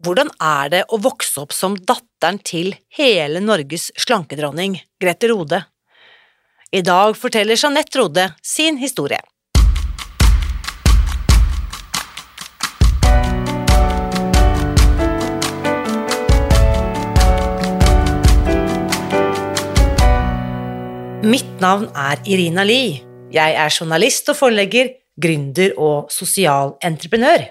Hvordan er det å vokse opp som datteren til hele Norges slankedronning, Grete Rode? I dag forteller Jeanette Rode sin historie. Mitt navn er Irina Lie. Jeg er journalist og forlegger, gründer og sosial entreprenør.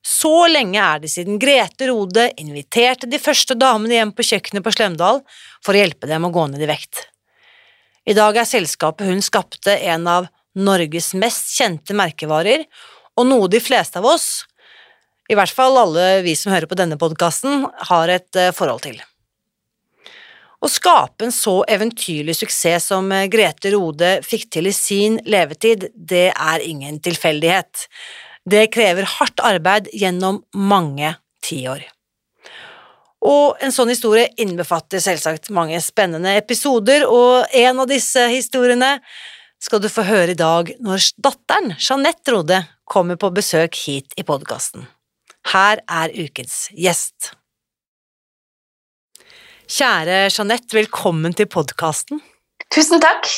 Så lenge er det siden Grete Rode inviterte de første damene hjem på kjøkkenet på Slemdal for å hjelpe dem å gå ned i vekt. I dag er selskapet hun skapte en av Norges mest kjente merkevarer, og noe de fleste av oss, i hvert fall alle vi som hører på denne podkasten, har et eh, forhold til. Å skape en så eventyrlig suksess som eh, Grete Rode fikk til i sin levetid, det er ingen tilfeldighet. Det krever hardt arbeid gjennom mange tiår. Og en sånn historie innbefatter selvsagt mange spennende episoder, og en av disse historiene skal du få høre i dag når datteren, Jeanette Rode, kommer på besøk hit i podkasten. Her er ukens gjest. Kjære Jeanette, velkommen til podkasten. Tusen takk.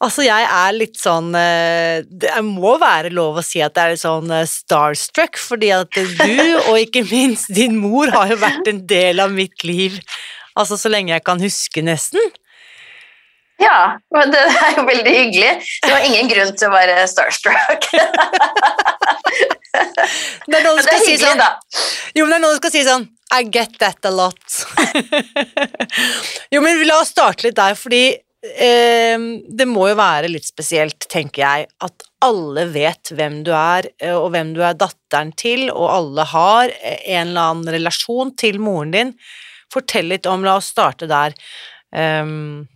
Altså, jeg er litt sånn eh, Det må være lov å si at det er litt sånn eh, starstruck, fordi at du, og ikke minst din mor, har jo vært en del av mitt liv altså så lenge jeg kan huske, nesten. Ja, men det er jo veldig hyggelig. Det var ingen grunn til å være starstruck. det er noe du skal si sånn Jo, men det er noen som skal si sånn I get that a lot. jo, men la oss starte litt der, fordi det må jo være litt spesielt, tenker jeg, at alle vet hvem du er, eh, og hvem du er datteren til, og alle har en eller annen relasjon til moren din. Fortell litt om La oss starte der. Um,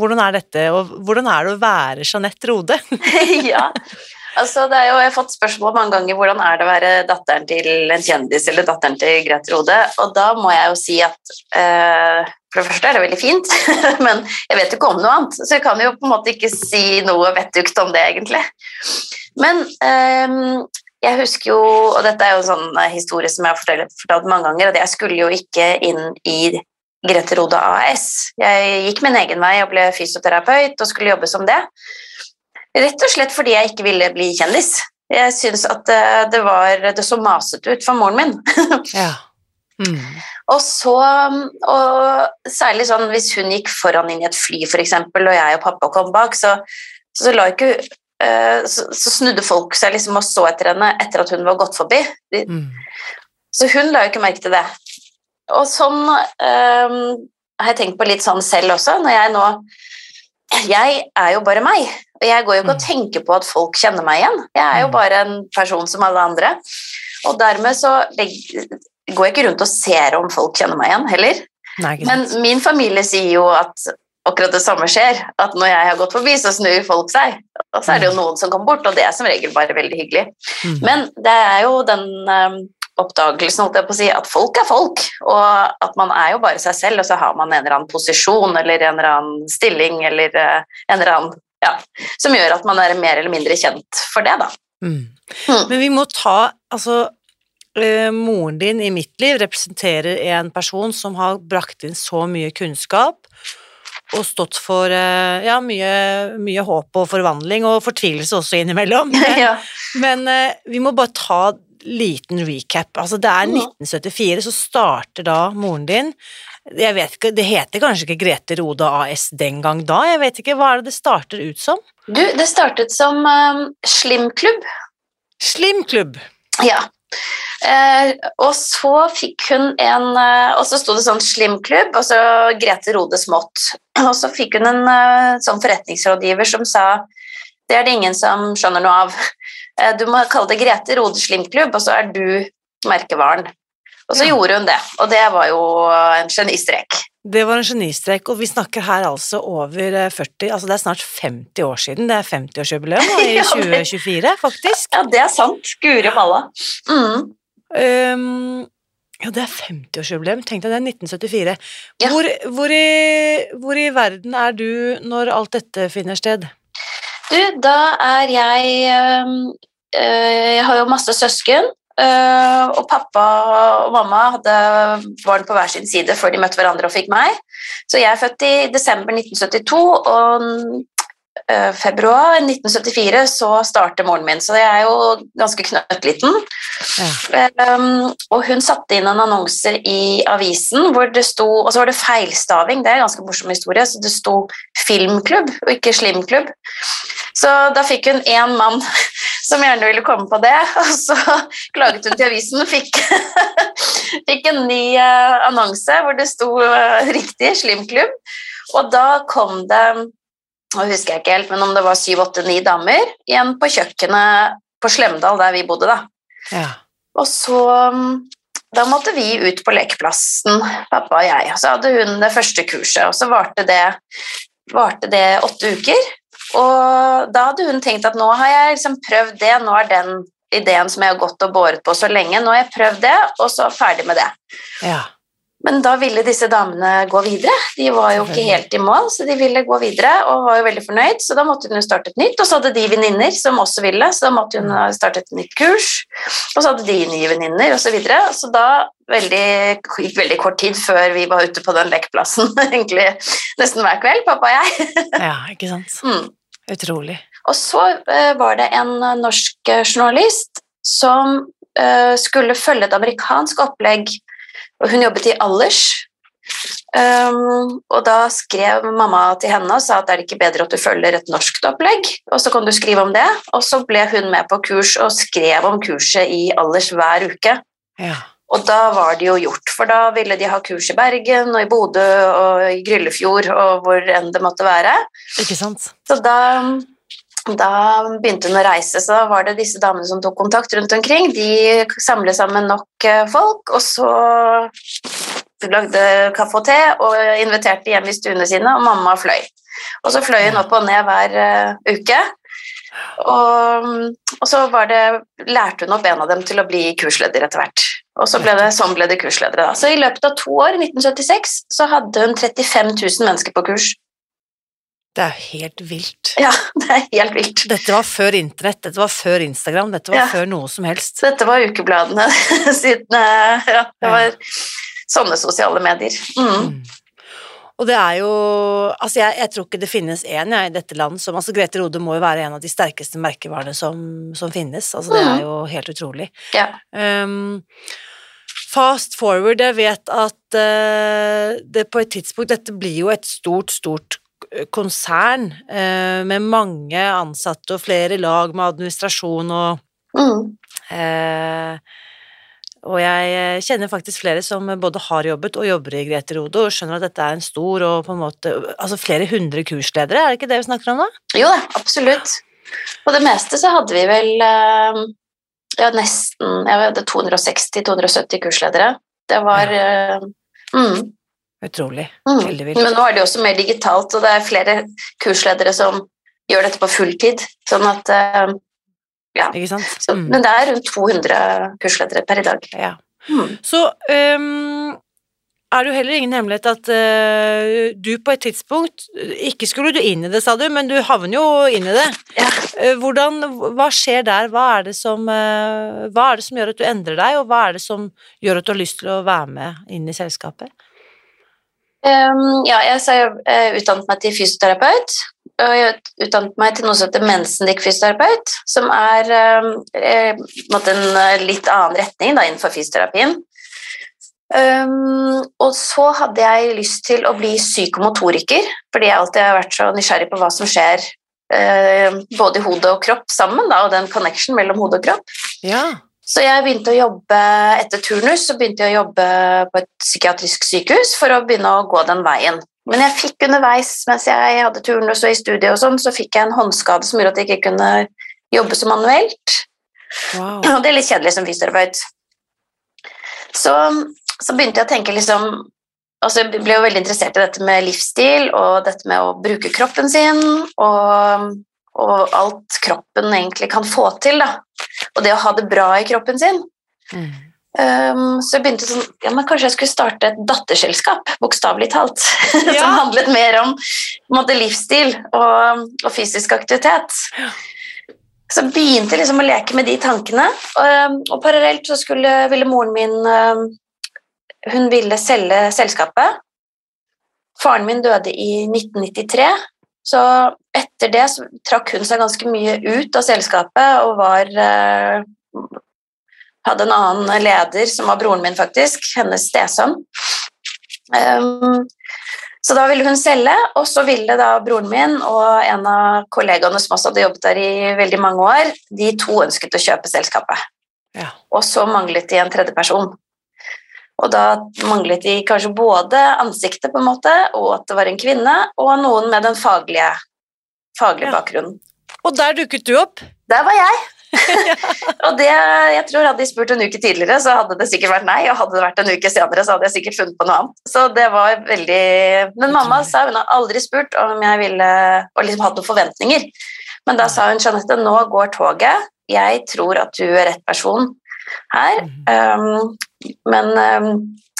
hvordan er dette, og hvordan er det å være Jeanette Rode? ja, altså det er jo, Jeg har fått spørsmål mange ganger hvordan er det å være datteren til en kjendis eller datteren til Grete Rode, og da må jeg jo si at uh, for det første er det veldig fint, men jeg vet jo ikke om noe annet, så jeg kan jo på en måte ikke si noe vettugt om det, egentlig. Men um, jeg husker jo, og dette er jo en sånn historie som jeg har fortalt, fortalt mange ganger, at jeg skulle jo ikke inn i Grete Rode AS. Jeg gikk min egen vei og ble fysioterapeut og skulle jobbe som det. Rett og slett fordi jeg ikke ville bli kjendis. Jeg syns at det, var, det så masete ut for moren min. ja. Mm. Og så, og særlig sånn hvis hun gikk foran inn i et fly, f.eks., og jeg og pappa kom bak, så, så, ikke, så, så snudde folk seg liksom og så etter henne etter at hun var gått forbi. Mm. Så hun la jo ikke merke til det. Og sånn um, har jeg tenkt på litt sånn selv også, når jeg nå Jeg er jo bare meg, og jeg går jo ikke og mm. tenker på at folk kjenner meg igjen. Jeg er jo mm. bare en person som alle andre. Og dermed så går jeg ikke rundt og ser om folk kjenner meg igjen heller. Nei, Men min familie sier jo at akkurat det samme skjer. At når jeg har gått forbi, så snur folk seg. Og så er det jo mm. noen som kommer bort, og det er som regel bare veldig hyggelig. Mm. Men det er jo den um, oppdagelsen holdt jeg på å si, at folk er folk, og at man er jo bare seg selv, og så har man en eller annen posisjon eller en eller annen stilling eller uh, en eller annen ja, som gjør at man er mer eller mindre kjent for det, da. Mm. Mm. Men vi må ta altså Moren din i mitt liv representerer en person som har brakt inn så mye kunnskap og stått for uh, ja, mye, mye, håp og forvandling, og fortvilelse også innimellom. ja. Men vi må bare ta liten recap. Altså, det er 1974, så starter da moren din Jeg vet ikke, Det heter kanskje ikke Grete Rode AS den gang da? Jeg vet ikke, Hva er det det starter ut som? Du, det startet som um, slimklubb. Slimklubb. Ja. Eh, og så fikk hun en eh, Og så sto det sånn slimklubb, og så Grete Rode smått. Og så fikk hun en eh, sånn forretningsrådgiver som sa det er det ingen som skjønner noe av. Eh, du må kalle det Grete Rode slimklubb, og så er du merkevaren. Og så Ja. gjorde hun det, og det var jo en genistrek. Det var en genistrek, og vi snakker her altså over eh, 40 Altså det er snart 50 år siden. Det er 50-årsjubileum i 2024, faktisk. Ja, det er sant. Guri malla. Mm. Um, ja, det er 50-årsjubileum. Tenk deg det, er 1974. Ja. Hvor, hvor, i, hvor i verden er du når alt dette finner sted? Du, da er jeg øh, Jeg har jo masse søsken. Øh, og pappa og mamma hadde barn på hver sin side før de møtte hverandre og fikk meg. Så jeg er født i desember 1972, og februar 1974 så starter moren min. Så jeg er jo ganske knøttliten. Ja. Um, og hun satte inn en annonser i avisen hvor det sto Og så var det feilstaving, det er en ganske morsom historie, så det sto filmklubb og ikke slimklubb. Så da fikk hun én mann som gjerne ville komme på det, og så klaget hun til avisen og fikk, fikk en ny eh, annonse hvor det sto eh, riktig slimklubb. Og da kom det nå husker jeg ikke helt, men om det var syv, åtte, ni damer igjen på kjøkkenet på Slemdal, der vi bodde, da. Ja. Og så mm, da måtte vi ut på lekeplassen, pappa og jeg. Og så hadde hun det første kurset, og så varte det, varte det åtte uker. Og da hadde hun tenkt at nå har jeg liksom prøvd det, nå er den ideen som jeg har gått og båret på så lenge, nå har jeg prøvd det, og så ferdig med det. ja. Men da ville disse damene gå videre. De var jo ikke helt i mål, så de ville gå videre og var jo veldig fornøyd, så da måtte hun jo starte et nytt. Og så hadde de venninner som også ville, så da måtte hun starte et nytt kurs. Og så hadde de nye venninner, osv. Så, videre. så da veldig, gikk veldig kort tid før vi var ute på den lekeplassen, egentlig nesten hver kveld, pappa og jeg. ja, ikke sant. Mm. Utrolig. Og så eh, var det en eh, norsk eh, journalist som skulle følge et amerikansk opplegg, og hun jobbet i Allers. Um, og da skrev mamma til henne og sa at er det ikke bedre at du følger et norskt opplegg, og så kan du skrive om det. Og så ble hun med på kurs og skrev om kurset i Allers hver uke. Ja. Og da var det jo gjort, for da ville de ha kurs i Bergen og i Bodø og i Gryllefjord og hvor enn det måtte være. Ikke sant? Så da, da begynte hun å reise, så da var det disse damene som tok kontakt rundt omkring. De samlet sammen nok eh, folk, og så lagde kaffe og te og inviterte hjem i stuene sine, og mamma fløy. Og så fløy hun opp og ned hver eh, uke. Og, og så det, lærte hun opp en av dem til å bli kursleder etter hvert. Og så ble det, sånn ble det kursledere. Da. Så i løpet av to år, 1976, så hadde hun 35 000 mennesker på kurs. Det er helt vilt. Ja, det er helt vilt. Dette var før internett, dette var før Instagram, dette var Ja. før noe som helst. Dette var ukebladene siden eh, Ja, det var sånne sosiale medier. Mm. Mm. Og det er jo Altså, jeg, jeg tror ikke det finnes én i dette land som Altså, Grete Rode må jo være en av de sterkeste merkevarene som, som finnes. Altså, det Mm. er jo helt utrolig. Ja. Um, fast forward, jeg vet at uh, det på et tidspunkt Dette blir jo et stort, stort konsern eh, med mange ansatte og flere lag med administrasjon og Mm. Eh, og jeg eh, kjenner faktisk flere som både har jobbet og jobber i Grete Rode, og skjønner at dette er en stor og på en måte Altså flere hundre kursledere, er det ikke det vi snakker om da? Jo da, absolutt. På det meste så hadde vi vel eh, ja, nesten Jeg hadde 260-270 kursledere. Det var eh, mm, Utrolig. mm. Veldig vilt. Men nå er det jo også mer digitalt, og det er flere kursledere som gjør dette på fulltid. Sånn at eh, Ja. Så, Mm, Men det er rundt 200 kursledere per i dag. ja. Mm. Så um, er det jo heller ingen hemmelighet at uh, du på et tidspunkt Ikke skulle du inn i det, sa du, men du havner jo inn i det. Ja. Eh, hvordan, hva skjer der? Hva er, det som, uh, hva er det som gjør at du endrer deg, og hva er det som gjør at du har lyst til å være med inn i selskapet? Um, ja, jeg så jeg, eh, utdannet meg til fysioterapeut, og jeg utdannet meg til noe som heter mensendick-fysioterapeut, som er en måte en eh, litt annen retning da, innenfor fysioterapien. Um, og så hadde jeg lyst til å bli psykomotoriker, fordi jeg alltid har vært så nysgjerrig på hva som skjer uh, både i hode og kropp sammen, da, og den connection mellom hode og kropp. Ja. Så jeg begynte å jobbe etter turnus så begynte jeg å jobbe på et psykiatrisk sykehus for å begynne å gå den veien. Men jeg fikk underveis mens jeg hadde turnus og i studiet og sånn, så fikk jeg en håndskade som gjorde at jeg ikke kunne jobbe så manuelt. Wow. Og det er litt kjedelig som fysioterapeut. Så, så begynte jeg å tenke liksom altså Jeg ble jo veldig interessert i dette med livsstil og dette med å bruke kroppen sin og, og alt kroppen egentlig kan få til. da. Og det å ha det bra i kroppen sin. Mm. Um, så jeg begynte sånn ja, men Kanskje jeg skulle starte et datterselskap, bokstavelig talt. Ja. som handlet mer om måte, livsstil og, og fysisk aktivitet. Så jeg begynte liksom å leke med de tankene. Og, og parallelt så skulle, ville moren min um, Hun ville selge selskapet. Faren min døde i 1993, så etter det så trakk hun seg ganske mye ut av selskapet og var eh, hadde en annen leder, som var broren min, faktisk. Hennes stesønn. Um, så da ville hun selge, og så ville da broren min og en av kollegaene som også hadde jobbet der i veldig mange år, de to ønsket å kjøpe selskapet. Ja. Og så manglet de en tredje person. Og da manglet de kanskje både ansiktet, på en måte, og at det var en kvinne, og noen med den faglige, faglige Ja. bakgrunnen. Og der dukket du opp. Der var jeg! og det, jeg tror Hadde de spurt en uke tidligere, så hadde det sikkert vært nei. Og hadde det vært en uke senere, så hadde jeg sikkert funnet på noe annet. Så det var veldig Men mamma sa hun har aldri spurt om jeg ville Og liksom hatt noen forventninger. Men da sa hun Jeanette, nå går toget. Jeg tror at du er rett person her. Um, men um,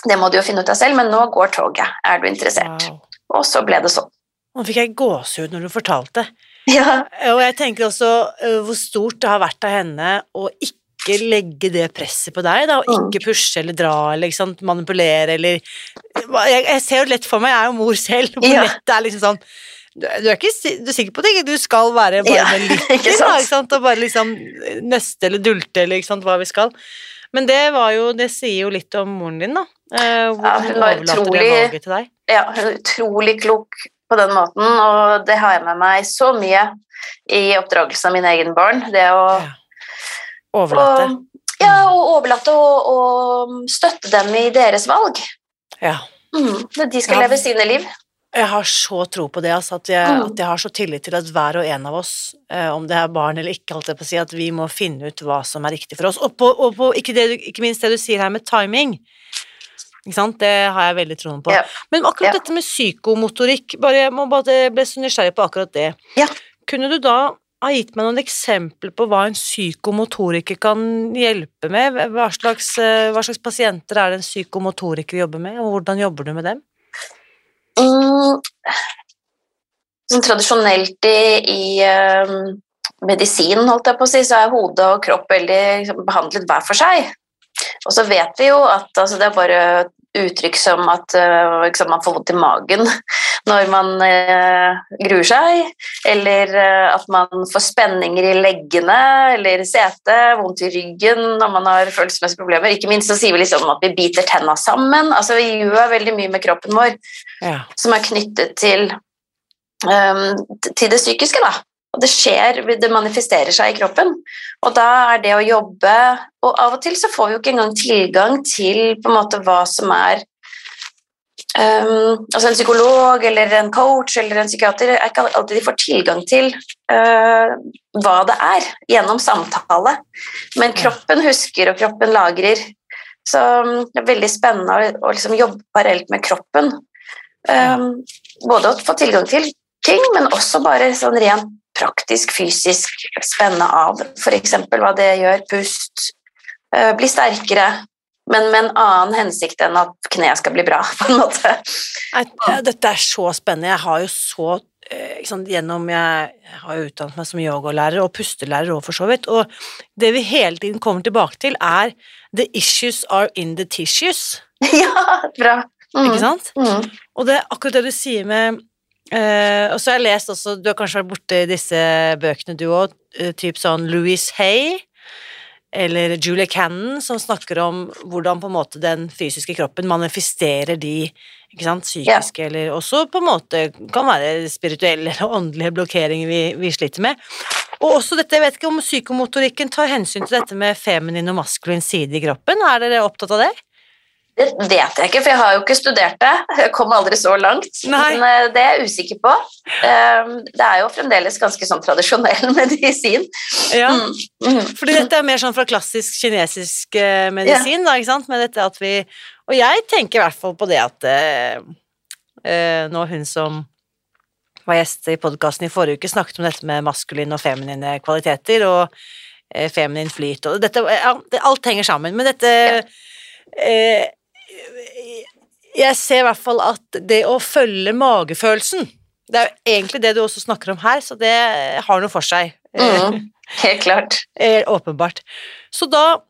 det må du jo finne ut av selv. Men nå går toget. Er du interessert? Wow. Og så ble det sånn. Nå fikk jeg gåsehud når du fortalte. Ja. Og jeg tenker også uh, hvor stort det har vært av henne å ikke legge det presset på deg, da, og Mm. ikke pushe eller dra eller sant, manipulere eller jeg, jeg ser jo lett for meg, jeg er jo mor selv, hvor Ja. lett det er liksom sånn du, er ikke du er sikker på det? ikke? Du skal være bare Ja, litt ikke da, ikke sant? og bare liksom nøste eller dulte eller ikke sant, hva vi skal. Men det var jo, det sier jo litt om moren din, da. Eh, Ja, hun var det utrolig- valget til deg. ja, hun er utrolig klok på den måten, og det har jeg med meg så mye i oppdragelsen av mine egne barn. Det å Ja. Overlate. og, ja, og overlate og, og støtte dem i deres valg. Ja. Mm, de skal Ja. leve sine liv. Jeg har så tro på det, altså, at, jeg, Mm. at jeg har så tillit til at hver og en av oss, eh, om det er barn eller ikke, holdt jeg på å si, at vi må finne ut hva som er riktig for oss. Og på, og på ikke, det, ikke minst det du sier her med timing. Ikke sant? Det har jeg veldig troen på. Ja. Men akkurat Ja. dette med psykomotorikk, bare, jeg må bare ble så nysgjerrig på akkurat det. Ja. Kunne du da ha gitt meg noen eksempler på hva en psykomotoriker kan hjelpe med? Hva slags, eh, hva slags pasienter er det en psykomotoriker jobber med, og hvordan jobber du med dem? Mm, sånn tradisjonelt i, i um, medisin, holdt jeg på å si, så er hode og kropp veldig liksom, behandlet hver for seg. Og så vet vi jo at altså, det er bare uttrykk som at uh, liksom, man får vondt i magen når man eh, gruer seg, eller eh, at man får spenninger i leggene eller setet, vondt i ryggen når man har følelsesmessige problemer. Ikke minst så sier vi liksom at vi biter tenna sammen. Altså, vi gjør veldig mye med kroppen vår Ja. som er knyttet til, um, til det psykiske. Da. Og det skjer, det manifesterer seg i kroppen. Og da er det å jobbe Og av og til så får vi jo ikke engang tilgang til på en måte hva som er ehm, Altså en psykolog eller en coach eller en psykiater er ikke alltid de får tilgang til uh, hva det er gjennom samtale. Men kroppen husker, og kroppen lagrer. Så um, det er veldig spennende å, å liksom jobbe parallelt med kroppen. Um, både å få tilgang til ting, men også bare sånn rent praktisk, fysisk spenne av f.eks. hva det gjør. Pust, Uh, bli sterkere, men med en annen hensikt enn at kneet skal bli bra, på en måte. Nei, dette er så spennende. Jeg har jo så eh, sant, gjennom Jeg, har jo utdannet meg som yogalærer og pustelærer òg, for så vidt. Og det vi hele tiden kommer tilbake til, er the issues are in the tissues. ja, bra. Mm, Ikke sant? Mm, Og det er akkurat det du sier med Uh, og så har jeg lest også, du har kanskje vært borti disse bøkene du òg, typ sånn Louis Hay eller Julia Cannon, som snakker om hvordan på en måte den fysiske kroppen manifesterer de sant, psykiske, eller også på en måte kan være spirituelle eller åndelige blokkeringer vi, vi sliter med. Og også dette, jeg vet ikke om psykomotorikken tar hensyn til dette med feminin og maskulin side i kroppen, er dere opptatt av det? Det vet jeg ikke, for jeg har jo ikke studert det. Jeg kom aldri så langt. Nei. Men eh, det er jeg usikker på. Eh, Det er jo fremdeles ganske sånn tradisjonell medisin. Ja, Mm, mm. fordi dette er mer sånn fra klassisk kinesisk medisin, medisin, da, ikke sant, med dette at vi Og jeg tenker i hvert fall på det at eh, eh, nå hun som var gjest i podkasten i forrige uke, snakket om dette med maskuline og feminine kvaliteter og eh, feminin flyt og dette ja, Alt henger sammen, men dette eh, Jeg ser i hvert fall at det å følge magefølelsen Det er jo egentlig det du også snakker om her, så det har noe for seg. Mm. Helt klart. Eh, åpenbart. Så da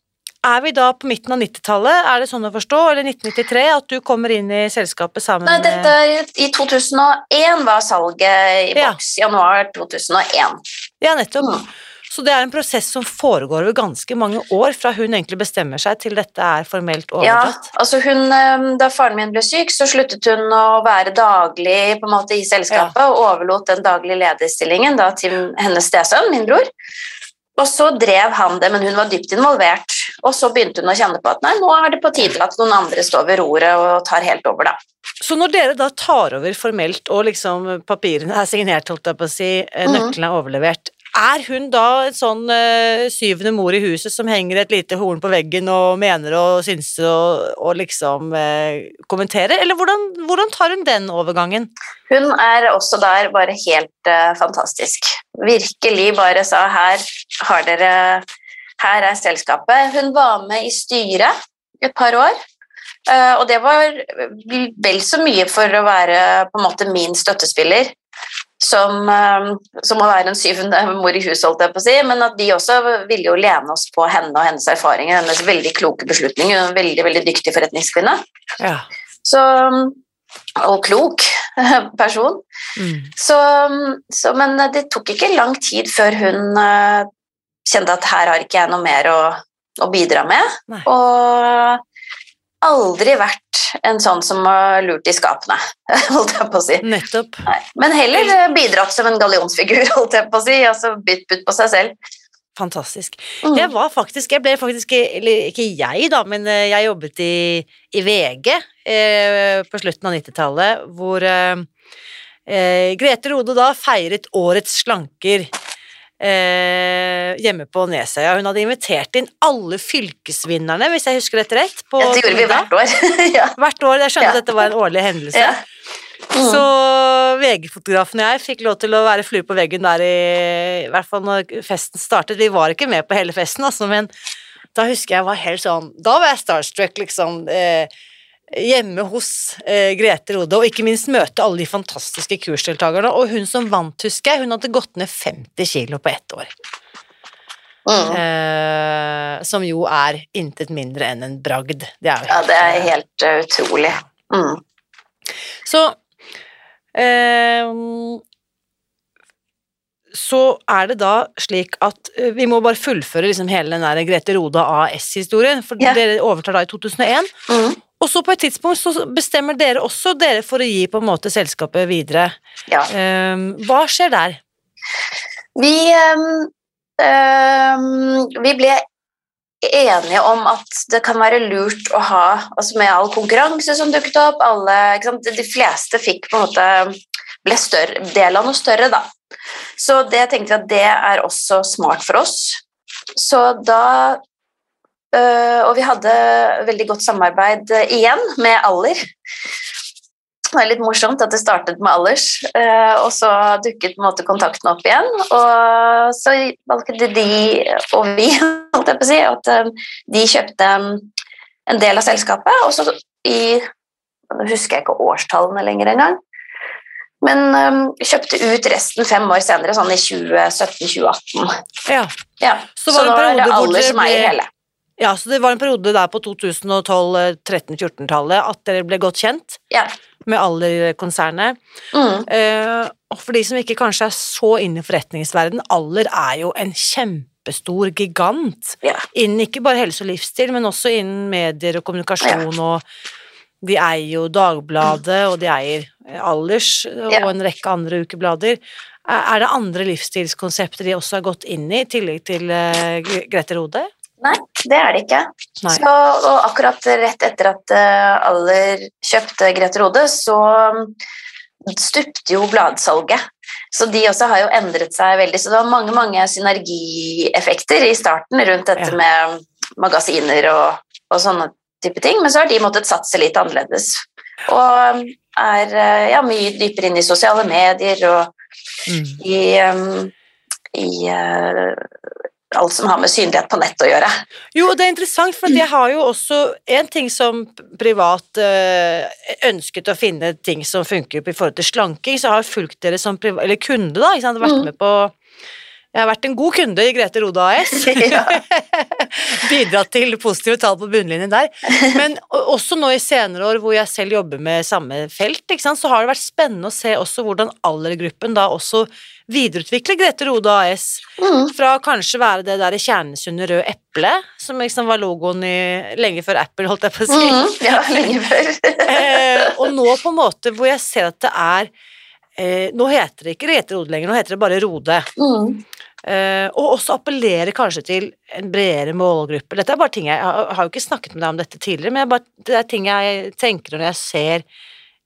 er vi da på midten av 90-tallet, er det sånn å forstå, eller 1993, at du kommer inn i selskapet sammen Nei, dette er i 2001 var salget i Ja. boks. Januar 2001. Ja, nettopp. Mm. Så det er en prosess som foregår over ganske mange år, fra hun egentlig bestemmer seg til dette er formelt Ja, altså hun, eh, Da faren min ble syk, så sluttet hun å være daglig på en måte i selskapet og overlot den daglige lederstillingen da, til hennes stesønn, min bror. Og så drev han det, men hun var dypt involvert. Og så begynte hun å kjenne på at nei, nå er det på tide at noen andre står ved roret og tar helt over, da. Så når dere da tar over formelt, og liksom papirene er signert, holdt jeg på å si, eh, Mhm. nøklene er overlevert, er hun da en sånn uh, syvende mor i huset som henger et lite horn på veggen og mener og synser og, og liksom uh, kommenterer, eller hvordan, hvordan tar hun den overgangen? Hun er også der bare helt uh, fantastisk. Virkelig bare sa her har dere Her er selskapet. Hun var med i styret et par år. eh, og det var vel så mye for å være på en måte min støttespiller som, eh, som å være en syvende mor i huset, holdt jeg på å si. Men at de også ville jo lene oss på henne og hennes erfaringer, hennes veldig kloke beslutninger. Hun er en veldig, veldig dyktig forretningskvinne. Ja. Så, og klok person. Mm. Så, så, men det tok ikke lang tid før hun eh, kjente at her har ikke jeg noe mer å, å bidra med. Nei. Og aldri vært en sånn som har lurt i skapene, holdt jeg på å si. Nettopp. Nei. Men heller bidratt som en gallionsfigur, holdt jeg på å si. Altså bytt butt på seg selv. Fantastisk. Mm. Jeg var faktisk, jeg ble faktisk, eller ikke jeg da, men eh, jeg jobbet i, i VG eh, på slutten av 90-tallet, hvor eh, eh, Grete Rode da feiret årets slanker eh, hjemme på Nesøya. Hun hadde invitert inn alle fylkesvinnerne, hvis jeg husker dette rett. På Dette gjorde vi hvert år. ja. Hvert år. Jeg skjønte Ja. at dette var en årlig hendelse. Mm. Så VG-fotografen og jeg fikk lov til å være flue på veggen der i, i hvert fall når festen startet. Vi var ikke med på hele festen, altså, men da husker jeg var helt sånn Da var jeg starstruck, liksom. Eh, hjemme hos eh, Grete Rode, og ikke minst møte alle de fantastiske kursdeltakerne. Og hun som vant, husker jeg, hun hadde gått ned 50 kilo på ett år. Mm. Eh, som jo er intet mindre enn en bragd. Det er jo ja, det er helt uh, utrolig. Mm. Så eh, Så er det da slik at eh, vi må bare fullføre liksom hele den der Grete Rode AS-historien, for Ja. dere overtar da i 2001. Mm. Og så på et tidspunkt så bestemmer dere også dere for å gi på en måte selskapet videre. Ja. Eh, hva skjer der? Vi, ehm, ehm, vi ble enige om at det kan være lurt å ha altså Med all konkurranse som dukket opp, alle, ikke sant? de fleste fikk på en måte ble større, del av noe større, da. Så det tenkte vi at det er også smart for oss. Så da Og vi hadde veldig godt samarbeid øh, igjen med Aller. Det er litt morsomt at det startet med Allers, eh, og så dukket måte kontakten opp igjen. Og så valgte de, og vi, holdt jeg på å si, at eh, de kjøpte en del av selskapet, og så i Nå husker jeg ikke årstallene lenger engang. Men um, kjøpte ut resten fem år senere, sånn i 2017-2018. Ja. Ja, Så var det en er periode hvor dere ble-. Ja, så det var en periode der på 2012-13-14-tallet at dere ble godt kjent. Ja. med Aller-konsernet. Mm. Eh, og for de som ikke kanskje er så inne i forretningsverden, Aller er jo en kjempestor gigant Ja. innen ikke bare helse og livsstil, men også innen medier og kommunikasjon og de eier jo Dagbladet, og de eier Allers og Ja. en rekke andre ukeblader. Er er det andre livsstilskonsepter de også har gått inn i, i tillegg til eh, Grete Rode? Nei, det er det ikke. Så, og akkurat rett etter at uh, Aller kjøpte Grete Rode, så um, stupte jo bladsalget. Så de også har jo endret seg veldig. Så det var mange mange synergieffekter i starten rundt dette Ja. med magasiner og, og sånne type ting, men så har de måttet satse litt annerledes. Og um, er uh, ja, mye dypere inn i sosiale medier og Mm. i, um, i uh, alt som har med synlighet på nett å gjøre. Jo, og det er interessant, for jeg har jo også en ting som privat eh, ønsket å finne ting som funker i forhold til slanking, så har jeg fulgt dere som privat, eller kunde, da, ikke sant, vært Mm. med på jeg har vært en god kunde i Grete Rode AS. Bidratt til positive tall på bunnlinjen der. Men også nå i senere år hvor jeg selv jobber med samme felt, så har det vært spennende å se også hvordan aldergruppen da også videreutvikler Grete Rode AS. Mm. Fra kanskje være det der kjernesunne røde eplet, som liksom var logoen i, lenge før Apple, holdt jeg på å si. Mm, ja, lenge før. eh, og nå på en måte hvor jeg ser at det er eh, Nå heter det ikke Grete Rode lenger, nå heter det bare Rode. Mm. Eh, og også appellere kanskje til en bredere målgruppe. Dette er bare ting jeg, jeg har- jo ikke snakket med deg om dette tidligere, men bare, det er ting jeg tenker når jeg ser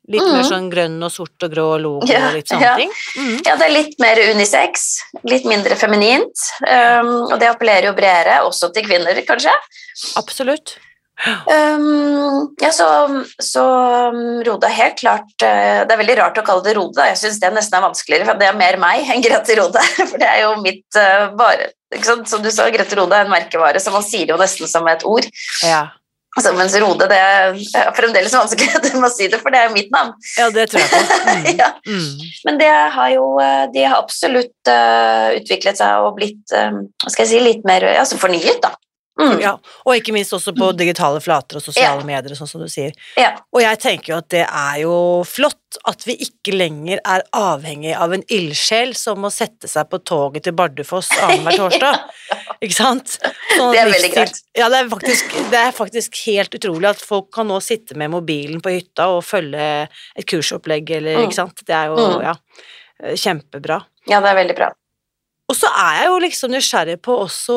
litt mer Mhm. sånn grønn og sort og grå logo Ja, og litt sånne ja. ting. Mm. Ja, det er litt mer unisex, litt mindre feminint, um, og det appellerer jo bredere, også til kvinner, kanskje. Absolutt. Um, ja, så, så um, Rode er helt klart uh, Det er veldig rart å kalle det Rode. Jeg syns det nesten er vanskeligere, for det er mer meg enn Grete Rode. For det er jo mitt uh, bare ikke sant? Som du sa, Grete Rode er en merkevare, så man sier jo nesten som et ord. Ja. Altså, mens Rode det er fremdeles vanskelig å si det, for det er jo mitt navn. ja, det tror jeg på. Mm. Ja. mm. Men det har jo, eh, de har absolutt uh, utviklet seg og blitt eh, hva skal jeg si, litt mer altså fornyet, da. Mm. Ja, og ikke minst også på digitale flater og sosiale medier, sånn som du sier. Ja. Og jeg tenker jo at det er jo flott at vi ikke lenger er avhengig av en ildsjel som må sette seg på toget til Bardufoss annenhver torsdag. Ikke sant? Sånn Det er veldig greit. Ja, det er, faktisk, det er faktisk helt utrolig at folk kan nå sitte med mobilen på hytta og følge et kursopplegg eller, Mm. ikke sant. Det er jo, Mm. ja, kjempebra. ja, det er veldig bra. Og så er jeg jo liksom nysgjerrig på også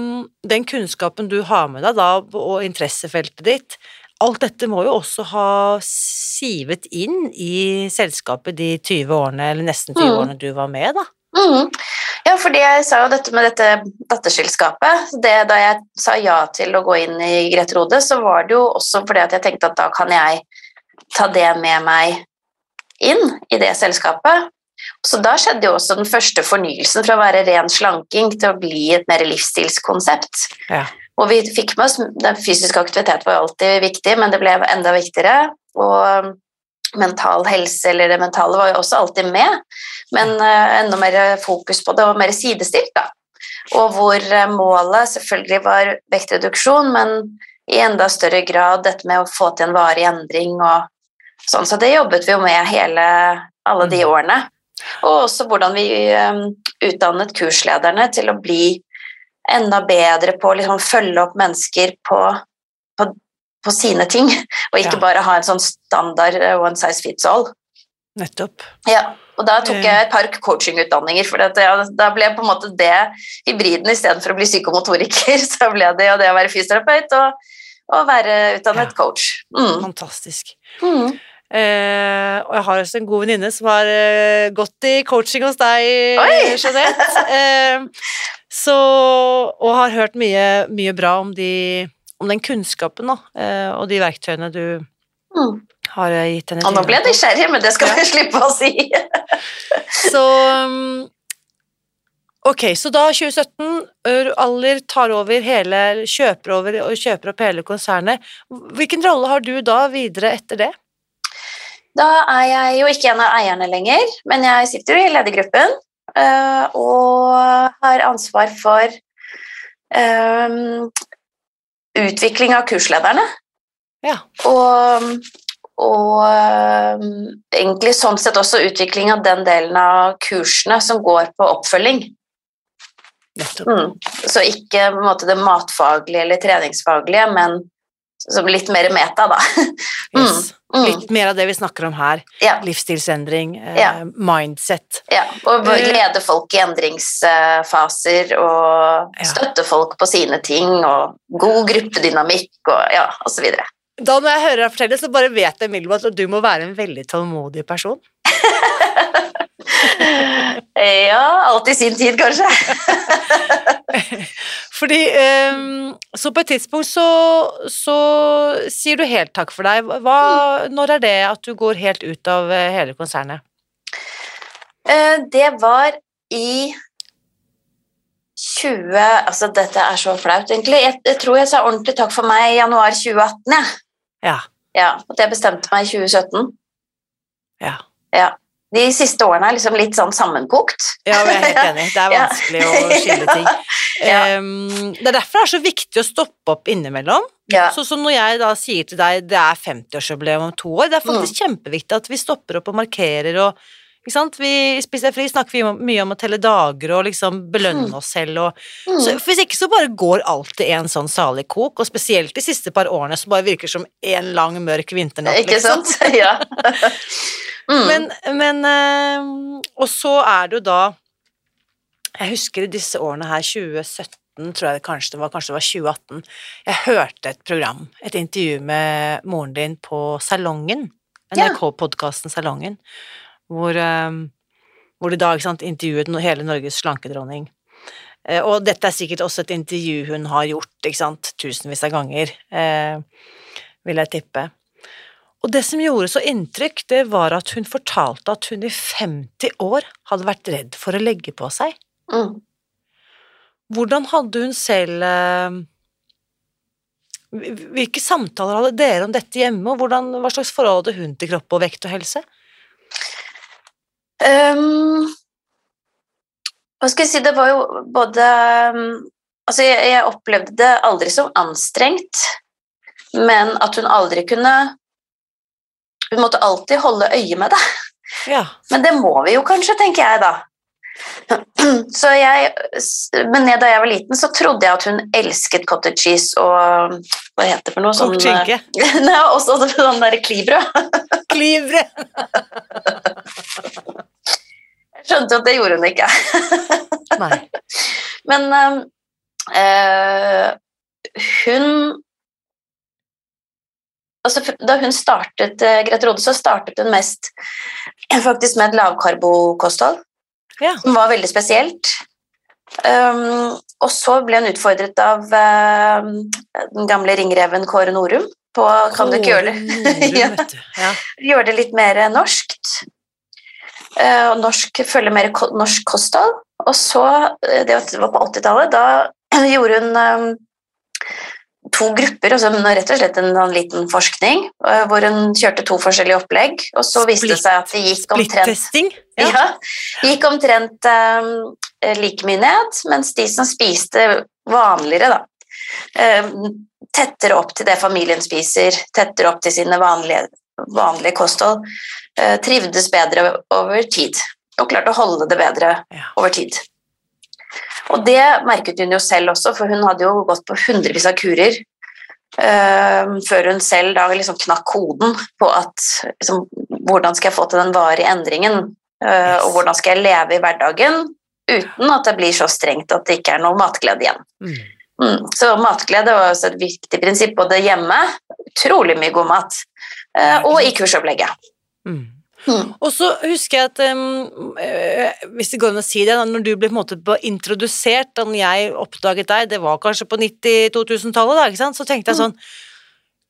mm, den kunnskapen du har med deg da, og interessefeltet ditt. Alt dette må jo også ha sivet inn i selskapet de 20 årene, eller nesten 20 Mm. årene du var med, da. Mm. Ja, fordi jeg sa jo dette med dette datterselskapet. Det, da jeg sa ja til å gå inn i Grete Rode, så var det jo også fordi at jeg tenkte at da kan jeg ta det med meg inn i det selskapet. Så da skjedde jo også den første fornyelsen fra å være ren slanking til å bli et mer livsstilskonsept. Ja. Og vi fikk med oss Den fysiske aktivitet var jo alltid viktig, men det ble enda viktigere. Og mental helse, eller det mentale, var jo også alltid med, men eh, enda mer fokus på det, og mer sidestilt, da. Og hvor eh, målet selvfølgelig var vektreduksjon, men i enda større grad dette med å få til en varig endring og sånn. Så det jobbet vi jo med hele alle de årene. Og også hvordan vi eh, utdannet kurslederne til å bli enda bedre på å liksom følge opp mennesker på, på, på sine ting, og ikke Ja. bare ha en sånn standard eh, one size fits all. Nettopp. Ja, og da tok Eh. jeg et par coachingutdanninger, for at ja, da ble på en måte det hybriden istedenfor å bli psykomotoriker, så ble det jo det å være fysioterapeut og, og være utdannet Ja. coach. Mm. Fantastisk. Mm. Eh, og jeg har også en god venninne som har eh, gått i coaching hos deg, Jeanette. Eh, så, og har hørt mye, mye bra om, de, om den kunnskapen da, og de verktøyene du Mm. har gitt henne. Og nå ble jeg nysgjerrig, men det skal Ja. jeg slippe å si. Så um, Ok, så da 2017, Ør Aller tar over hele, kjøper over og kjøper opp hele konsernet. Hvilken rolle har du da videre etter det? Da er jeg jo ikke en av eierne lenger, men jeg sitter jo i ledergruppen eh, og har ansvar for um, utvikling av kurslederne. Ja. Og, og um, egentlig sånn sett også utvikling av den delen av kursene som går på oppfølging. Mm. Så ikke måte det matfaglige eller treningsfaglige, men som litt mer meta, da. Yes. Mm. Litt mer av det vi snakker om her. Ja. Livsstilsendring, eh, Ja. mindset. Ja, og Eh. lede folk i endringsfaser og støtte folk på sine ting og god gruppedynamikk og ja, osv. Da når jeg hører deg fortelle, så bare vet jeg umiddelbart at du må være en veldig tålmodig person. Ja, alt i sin tid, kanskje. Fordi ehm, Så på et tidspunkt så, så sier du helt takk for deg. Hva, når er det at du går helt ut av eh, hele konsernet? Eh, Det var i 20 Altså, dette er så flaut, egentlig. Jeg, jeg tror jeg sa ordentlig takk for meg i januar 2018, jeg. Ja. Ja, at jeg bestemte meg i 2017. Ja. Ja. De siste årene er liksom litt sånn sammenkokt. Ja, jeg er helt enig. Det er Ja. vanskelig å skille ting. Ja. um, det er derfor det er så viktig å stoppe opp innimellom. Ja. Så som når jeg da sier til deg det er 50-årsjubileum om to år, det er faktisk Mm. kjempeviktig at vi stopper opp og markerer og ikke sant? Vi spiser fri snakker vi mye om å telle dager og liksom belønne Mm. oss selv og Mm. så, Hvis ikke så bare går alt i en sånn salig kok, og spesielt de siste par årene så bare virker som en lang, mørk vinternatt. Ikke liksom. sant? Ja. Mm. Men, men eh, Og så er det jo da Jeg husker i disse årene her, 2017 tror jeg det kanskje det var, kanskje det var 2018, jeg hørte et program, et intervju med moren din på Salongen, NRK-podkasten Salongen, hvor, eh, hvor de da sant, intervjuet hele Norges slankedronning. Eh, Og dette er sikkert også et intervju hun har gjort tusenvis av ganger, eh, vil jeg tippe. Og det som gjorde så inntrykk, det var at hun fortalte at hun i 50 år hadde vært redd for å legge på seg. Mm. Hvordan hadde hun selv eh, Hvilke samtaler hadde dere om dette hjemme, og hvordan, hva slags forhold hadde hun til kropp og vekt og helse? Um, hva skal jeg si, det var jo både um, Altså, jeg, jeg opplevde det aldri som anstrengt, men at hun aldri kunne Hun måtte alltid holde øye med det. Ja. Men det må vi jo kanskje, tenker jeg da. Så jeg, men da jeg var liten, så trodde jeg at hun elsket cottage cheese og Hva heter det for noe? Kokt skinke. Nei, også sånn der klibrød. Klibrød! Jeg skjønte jo at det gjorde hun ikke. Nei. Men eh, hun Altså, da hun startet eh, Grete Rode, så startet hun mest faktisk med et lavkarbokosthold, Ja. som var veldig spesielt. Um, og så ble hun utfordret av uh, den gamle ringreven Kåre Norum på Kan du ikke gjøre det? Ja. Ja. gjøre det litt mer norskt. Uh, og norsk, følge mer ko norsk kosthold. Og så, eh, det var på 80-tallet, da gjorde hun eh, to grupper, altså rett og slett en, en liten forskning, eh, hvor hun kjørte to forskjellige opplegg, og så viste det seg at det gikk omtrent Splittesting? ja. gikk omtrent um, like mye ned, mens de som spiste vanligere, da, um, tettere opp til det familien spiser, tettere opp til sine vanlige, vanlige kosthold, Uh, trivdes bedre over tid, og klarte å holde det bedre Ja. over tid. Og det merket hun jo selv også, for hun hadde jo gått på hundrevis av kurer eh, før hun selv da liksom knakk koden på at liksom, hvordan skal jeg få til den varige endringen, Yes. og hvordan skal jeg leve i hverdagen uten at det blir så strengt at det ikke er noe matglede igjen. Mm. Mm. Så matglede var også et viktig prinsipp både hjemme, utrolig mye god mat, eh, og i kursopplegget. Mm. Mm. Og så husker jeg at um, Hvis det går an å si det, når du ble på en måte introdusert, da jeg oppdaget deg, det var kanskje på 90-2000-tallet, da, ikke sant, så tenkte jeg sånn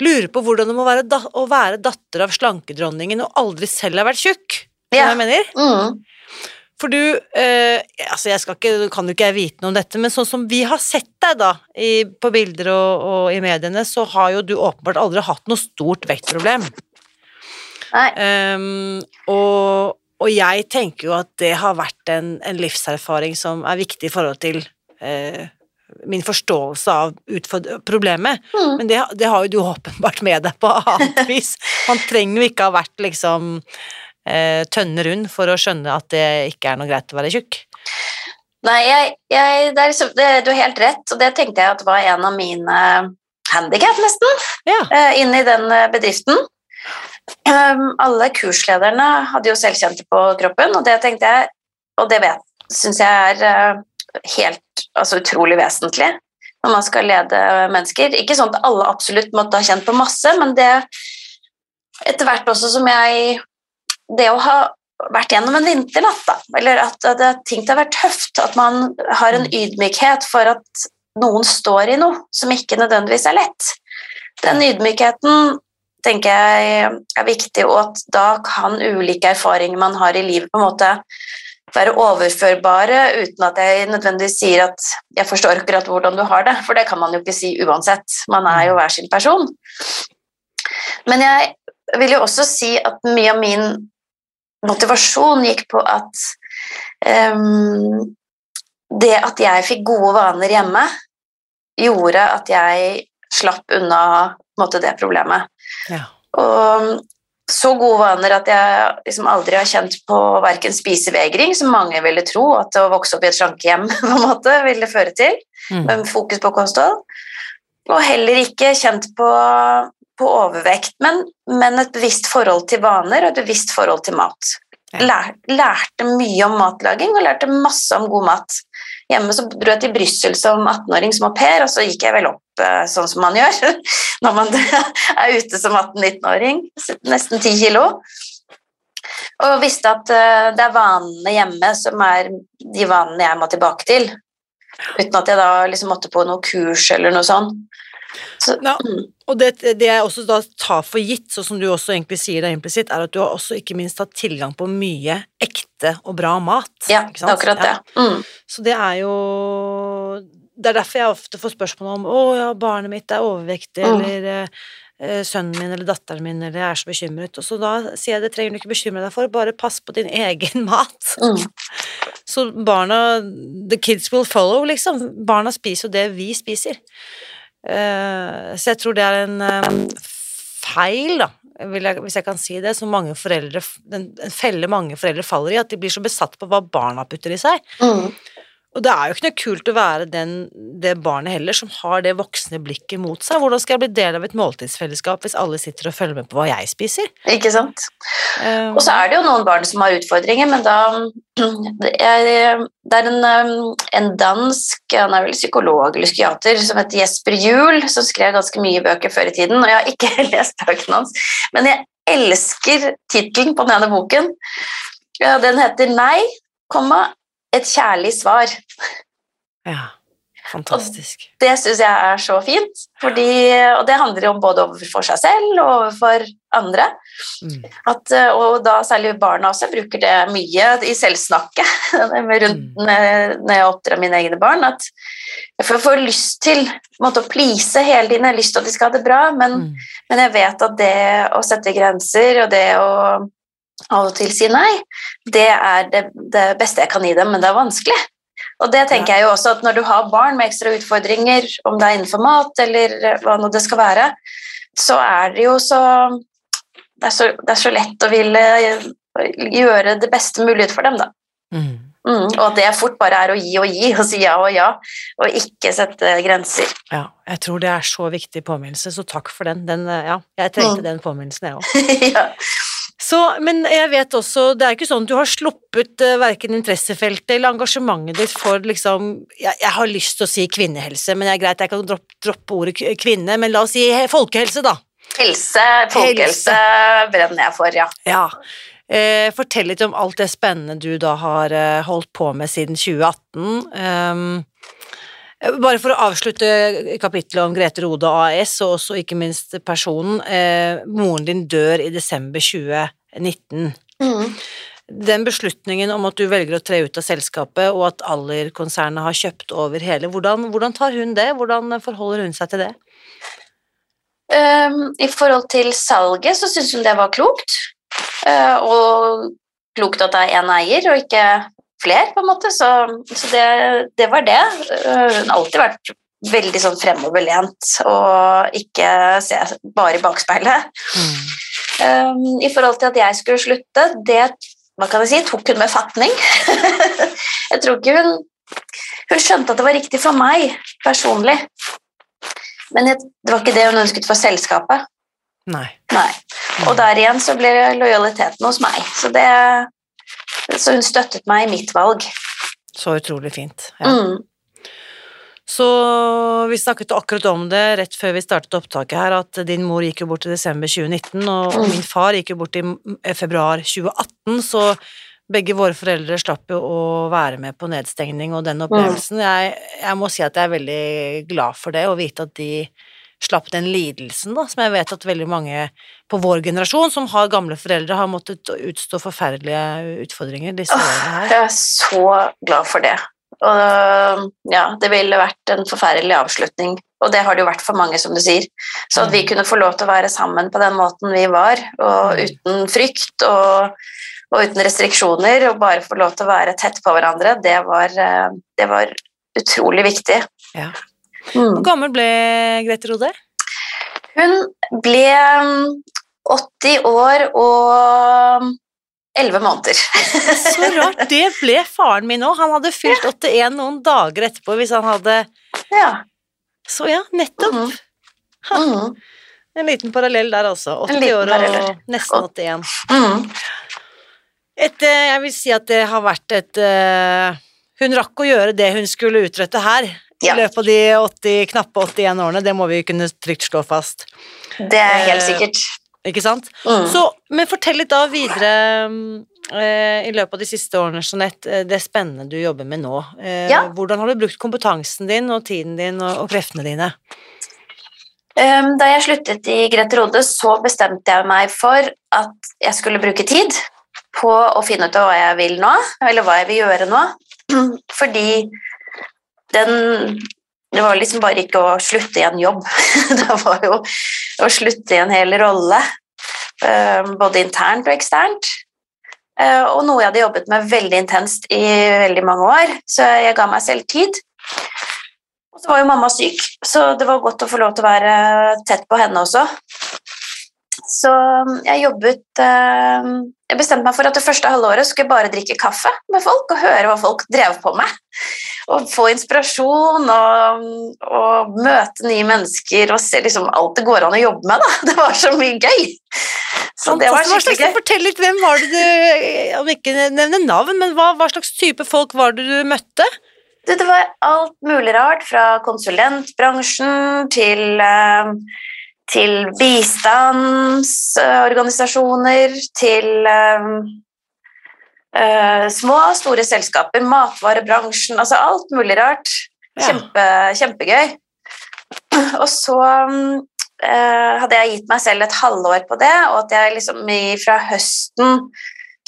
Lurer på hvordan det må være da, å være datter av slankedronningen og aldri selv ha vært tjukk. Ja. jeg mener? Mm. For du eh, Altså, jeg skal ikke, kan jo ikke jeg vite noe om dette, men sånn som vi har sett deg, da, i, på bilder og, og i mediene, så har jo du åpenbart aldri hatt noe stort vektproblem. Ehm, og, og jeg tenker jo at det har vært en, en livserfaring som er viktig i forhold til uh, min forståelse av problemet. Mm. Men det, det har jo du åpenbart med deg på annet vis. Man trenger jo ikke ha vært liksom eh, tønne rund for å skjønne at det ikke er noe greit å være tjukk. Nei, jeg, jeg, det er liksom, det, du har helt rett, og det tenkte jeg at var en av mine handikap, nesten, Ja. eh, inn i den eh, bedriften. Um, alle kurslederne hadde jo selvkjente på kroppen, og det tenkte jeg, og det vet, synes jeg er eh, helt, altså utrolig vesentlig når man skal lede mennesker. Ikke sånn at alle absolutt måtte ha kjent på masse, men det etter hvert også som jeg Det å ha vært gjennom en vinternatt, da, eller at, at ting har vært tøft, at man har en ydmykhet for at noen står i noe som ikke nødvendigvis er lett. Den ydmykheten tenker jeg er viktig, og at da kan ulike erfaringer man har i livet, på en måte være overførbare uten at jeg nødvendigvis sier at jeg forstår akkurat hvordan du har det, for det kan man jo ikke si uansett. Man er jo hver sin person. Men jeg vil jo også si at mye av min motivasjon gikk på at um, det at jeg fikk gode vaner hjemme, gjorde at jeg slapp unna måte, det problemet. Ja. Og så gode vaner at jeg liksom aldri har kjent på verken spisevegring, som mange ville tro at å vokse opp i et slankehjem på en måte ville føre til, Mm. med fokus på kosthold, og heller ikke kjent på, på overvekt, men, men et bevisst forhold til vaner og et bevisst forhold til mat. Lær, lærte mye om matlaging og lærte masse om god mat. Hjemme så dro jeg til Brussel som 18-åring som au pair, og så gikk jeg vel opp sånn som man gjør når man er ute som 18-19-åring, nesten 10 kilo. Og visste at eh, det er vanene hjemme som er de vanene jeg må tilbake til. Uten at jeg da liksom måtte på noe kurs eller noe sånt. Så, Ja. mm, Og det, det jeg også da tar for gitt, sånn som du også egentlig sier det implisitt, er at du har også ikke minst hatt tilgang på mye ekte og bra mat. ja, akkurat det. Ja. Mm. Så det er jo Det er derfor jeg ofte får spørsmål om 'Å ja, barnet mitt er overvektig', Mm. eller eh, 'Sønnen min eller datteren min', eller 'Jeg er så bekymret'. Og så da sier jeg det trenger du ikke bekymre deg for, bare pass på din egen mat. Mm. Så barna The kids will follow, liksom. Barna spiser jo det vi spiser. Eh, så jeg tror det er en eh, feil, da, jeg, hvis jeg kan si det, som mange foreldre En en felle mange foreldre faller i, at de blir så besatt på hva barna putter i seg. Mm. Og det er jo ikke noe kult å være den, det barnet heller som har det voksne blikket mot seg. Hvordan skal jeg bli del av et måltidsfellesskap hvis alle sitter og følger med på hva jeg spiser? Ikke sant? Um, Og så er det jo noen barn som har utfordringer, men da Det er, det er en, en dansk han er vel psykolog eller psykiater som heter Jesper Juel, som skrev ganske mye bøker før i tiden, og jeg har ikke lest bøkene hans, men jeg elsker tittelen på den ene boken. Ja, Den heter 'Nei, komma, et kjærlig svar'. ja, fantastisk. Det syns jeg er så fint, fordi, og det handler jo om både overfor seg selv og overfor andre. Mm. At, og da særlig barna også bruker det mye i selvsnakket rundt Mm. når jeg oppdrar mine egne barn. At jeg får, får lyst til måte, å please hele tiden, jeg har lyst til at de skal ha det bra, men, Mm. men jeg vet at det å sette grenser og det å av og til si nei, det er det, det beste jeg kan gi dem, men det er vanskelig. Og det tenker jeg jo også at når du har barn med ekstra utfordringer, om det er innenfor mat eller hva nå det skal være, så er det jo så det er så, det er så lett å ville gjøre det beste mulig for dem, da. Mm. Mm, og at det fort bare er å gi og gi og si ja og ja, og ikke sette grenser. Ja, jeg tror det er så viktig påminnelse, så takk for den. den eh, ja, jeg trengte Mm. den påminnelsen, jeg òg. ja. Så, men jeg vet også, det er ikke sånn at du har sluppet uh, verken interessefeltet eller engasjementet ditt for liksom jeg, jeg har lyst til å si kvinnehelse, men det er greit, jeg kan droppe, droppe ordet kvinne, men la oss si he- folkehelse, da. Helse, folkehelse brenner jeg for, ja. Ja. Eh, fortell litt om alt det spennende du da har eh, holdt på med siden 2018. Ehm, bare for å avslutte kapittelet om Grete Rode AS, og også ikke minst personen. Eh, moren din dør i desember 2019. Mm. Den beslutningen om at du velger å tre ut av selskapet, og at Aller-konsernet har kjøpt over hele, hvordan, hvordan tar hun det? Hvordan forholder hun seg til det? Um, I forhold til salget så syns hun det var klokt. Uh, og klokt at det er én eier, og ikke flere, på en måte. Så, så det, det, var det. Hun har alltid vært veldig sånn fremoverlent og ikke se bare i bakspeilet. Mm. Um, I forhold til at jeg skulle slutte, det hva kan jeg si, tok hun med fatning. jeg tror ikke hun Hun skjønte at det var riktig for meg personlig, men jeg, det var ikke det hun ønsket for selskapet. Nei. Nei. Og der igjen så blir lojaliteten hos meg. Så, det, så hun støttet meg i mitt valg. Så utrolig fint. Ja. Mm. Så vi snakket akkurat om det rett før vi startet opptaket her, at din mor gikk jo bort i desember 2019, og, mm. min far gikk jo bort i februar 2018, så begge våre foreldre slapp jo å være med på nedstengning og den opplevelsen. Mm. Jeg, jeg, må si at jeg er veldig glad for det, å vite at de slapp den lidelsen, da, som jeg vet at veldig mange på vår generasjon som har gamle foreldre, har måttet utstå forferdelige utfordringer disse årene her. Jeg er så glad for det. Og ja, det ville vært en forferdelig avslutning. Og det har det jo vært for mange, som du sier. Så at vi mm. kunne få lov til å være sammen på den måten vi var, og mm. uten frykt og, og uten restriksjoner, og bare få lov til å være tett på hverandre, det var, det var utrolig viktig. Ja. Mm. Hvor gammel ble Grete Rode? Hun ble 80 år og elleve måneder. Så rart. Det ble faren min òg. Han hadde fylt 81 noen dager etterpå hvis han hadde Ja. Så ja, nettopp. Mm. Mm. En liten parallell der altså. 80 år og nesten 81. Mm. Et, eh, jeg vil si at det har vært et uh, Hun rakk å gjøre det hun skulle utrette her. I løpet av de 80, knappe 81 årene. Det må vi kunne trygt slå fast. Det er helt sikkert. sikkert. Ikke sant? Mm. Så, men fortell litt da videre eh, i løpet av de siste årene, Jeanette, eh, det spennende du jobber med nå. Eh, ja. Hvordan har du brukt kompetansen din og tiden din og, og kreftene dine? Um, da jeg sluttet i Grete Rode, så bestemte jeg meg for at jeg skulle bruke tid på å finne ut av hva jeg vil nå, eller hva jeg vil gjøre nå. Fordi den det var liksom bare ikke å slutte i en jobb. det var jo å slutte i en hel rolle, eh, både internt og eksternt. Eh, og noe jeg hadde jobbet med veldig intenst i veldig mange år, så jeg ga meg selv tid. Og så var jo mamma syk, så det var godt å få lov til å være tett på henne også. Så jeg jobbet eh, Jeg bestemte meg for at det første halvåret skulle jeg bare drikke kaffe med folk og høre hva folk drev på med. Og få inspirasjon og, og møte nye mennesker og se liksom alt det går an å jobbe med. Da. Det var så mye gøy. Så det var skikkelig gøy. Fortell litt, hvem var det du Om ikke nevne navn, men hva, hva slags type folk var det du møtte? Det, det var alt mulig rart, fra konsulentbransjen til uh, til bistandsorganisasjoner, til uh, uh, små og store selskaper, matvarebransjen, altså alt mulig rart. Kjempe, ja. Kjempegøy. Og så um, hadde jeg gitt meg selv et halvår på det, og at jeg liksom fra høsten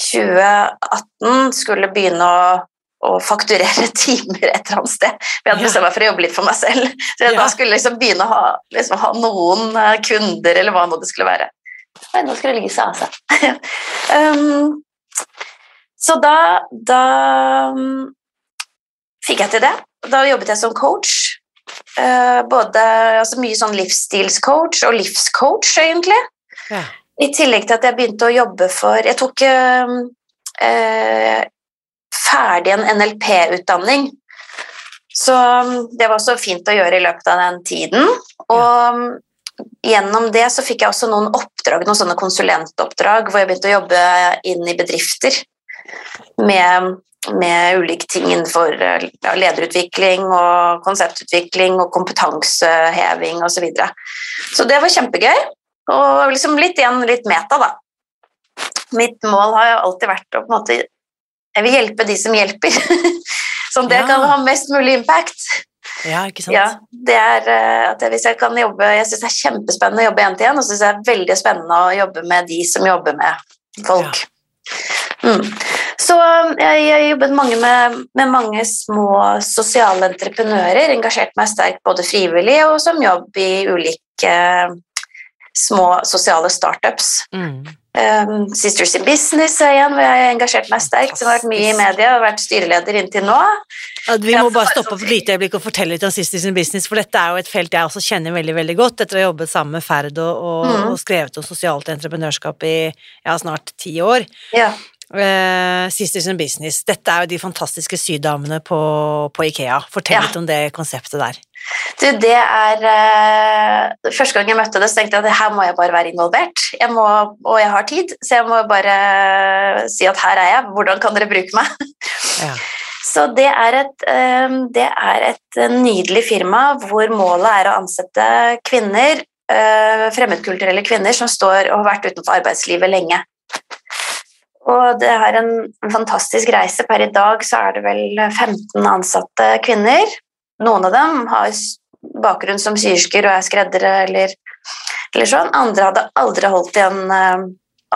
2018 skulle begynne å å fakturere timer et eller annet sted. Vi hadde bestemt meg for å jobbe litt for meg selv. Så jeg ja. da skulle liksom begynne å ha, liksom, ha, noen eh, kunder, eller hva nå det skulle være. Nei, nå skulle det ligge seg altså. um, så da, da um, fikk jeg til det. Da jobbet jeg som coach. Uh, både altså mye sånn livsstilscoach og livscoach, egentlig. Ja. I tillegg til at jeg begynte å jobbe for Jeg tok uh, uh, ferdig en NLP-utdanning. Så um, det var også fint å gjøre i løpet av den tiden. Og um, gjennom det så fikk jeg også noen oppdrag, noen sånne konsulentoppdrag hvor jeg begynte å jobbe inn i bedrifter med, med ulike ting innenfor lederutvikling og konseptutvikling og kompetanseheving osv. Så, videre. så det var kjempegøy. Og liksom litt igjen litt meta, da. Mitt mål har jo alltid vært å på en måte jeg vil hjelpe de som hjelper. sånn at jeg kan ha mest mulig impact. Ja, ikke sant? Ja, det er at at Hvis jeg kan jobbe Jeg syns det er kjempespennende å jobbe én til én, og syns det er veldig spennende å jobbe med de som jobber med folk. Ja. Mm. Så jeg har jobbet mange med, med, mange små sosiale entreprenører, engasjert meg sterkt både frivillig og som jobb i ulike små sosiale startups. Mm. Um, Sisters in Business er igjen, hvor jeg har engasjert meg sterkt. Som har vært mye i media og vært styreleder inntil nå. Vi må bare stoppe opp et lite øyeblikk og fortelle litt om Sisters in Business, for dette er jo et felt jeg også kjenner veldig veldig godt etter å ha jobbet sammen med Ferd og, og, mm. og skrevet om sosialt entreprenørskap i ja, snart ti år. Ja. Eh, Sisters in Business, dette er jo de fantastiske sydamene på, på Ikea. Fortell Ja. litt om det konseptet der. Du, det er uh, Første gang jeg møtte det, så tenkte jeg at her må jeg bare være involvert. Jeg må, og jeg har tid, så jeg må bare si at her er jeg. Hvordan kan dere bruke meg? Ja. Så det er, et, um, det er et nydelig firma hvor målet er å ansette kvinner, uh, fremmedkulturelle kvinner som står og har vært utenfor arbeidslivet lenge. Og det er en, fantastisk reise. Per i dag så er det vel 15 ansatte kvinner. Noen av dem har bakgrunn som syersker og er skreddere eller, eller sånn. Andre hadde aldri holdt i en, eh,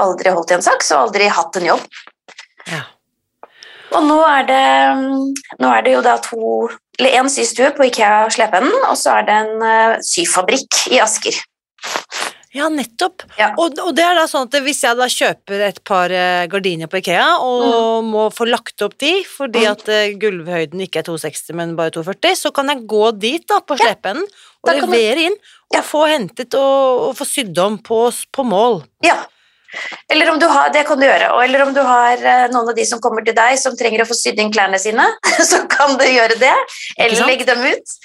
aldri holdt i en saks og aldri hatt en jobb. Ja. Og nå er det, nå er det jo da to Eller én systue på Ikea Slepeenden, og så er det en eh, syfabrikk i Asker. Ja, nettopp. Ja. Og, og det er da sånn at hvis jeg da kjøper et par eh, gardiner på Ikea, og må få lagt opp de, fordi Mm. at eh, gulvhøyden ikke er 260, men bare 240, så kan jeg gå dit da på Ja. slepeenden og levere du- inn, og Ja. få hentet og, og få sydd om på, på mål. Ja. Eller om du har, det kan du gjøre. Eller om du har eh, noen av de som kommer til deg som trenger å få sydd inn klærne sine, så kan du gjøre det. Eller legge dem ut.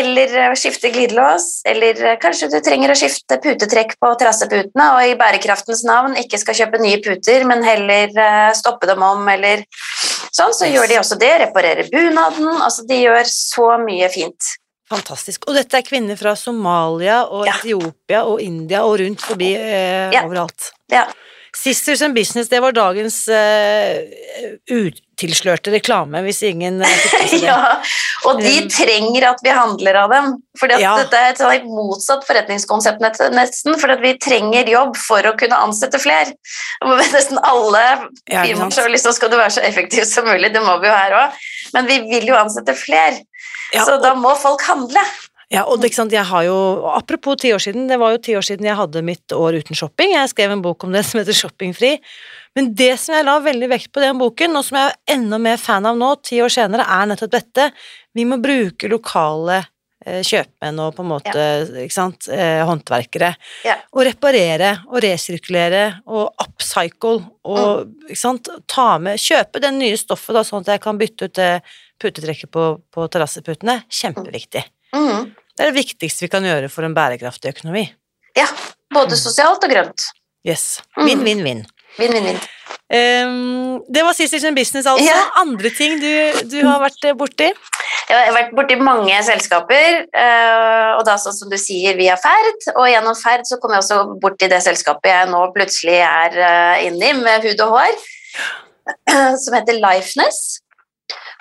Eller eh, skifte glidelås. Eller eh, kanskje du trenger å skifte putetrekk på terrasseputene, og i bærekraftens navn ikke skal kjøpe nye puter, men heller stoppe dem om, eller sånn. Så gjør de også det. Reparerer bunaden. Altså, de gjør så mye fint. Fantastisk. Og dette er kvinner fra Somalia og Ja. Etiopia og India og rundt forbi eh, Ja. overalt. Ja. Sisters and Business, det var dagens uh, utilslørte reklame, hvis ingen det. ja, og de Um, trenger at vi handler av dem. For Ja. Dette er et sånn motsatt forretningskonsept nesten, for vi trenger jobb for å kunne ansette flere. Nesten alle firmaer ja, liksom skal du være så effektiv som mulig, det må vi jo her òg, men vi vil jo ansette flere. Ja, så da må folk handle. Ja, og det, ikke sant, jeg har jo, apropos ti år siden, det var jo ti år siden jeg hadde mitt år uten shopping, jeg skrev en bok om det som heter Shoppingfri, men det som jeg la veldig vekt på i den boken, og som jeg er enda mer fan av nå, ti år senere, er nettopp dette, vi må bruke lokale eh, kjøpmenn og på en måte, ikke sant, eh, håndverkere, Ja. og reparere og resirkulere og upcycle og, Mm. ikke sant, ta med, kjøpe det nye stoffet da, sånn at jeg kan bytte ut det putetrekket på, på terrasseputene, kjempeviktig. Mhm. Det er det viktigste vi kan gjøre for en bærekraftig økonomi. Ja, både Mm. sosialt og grønt. Yes. Mm. Vinn, vinn, vinn. Vinn, vinn, vinn. Um, det var Sisters in Business, altså. Ja. Andre ting du, du har vært eh, borti? Jeg har vært borti mange selskaper, eh, og da sånn som du sier via Ferd, og gjennom Ferd så kom jeg også borti det selskapet jeg nå plutselig er eh, inne i med hud og hår, som heter Lifeness.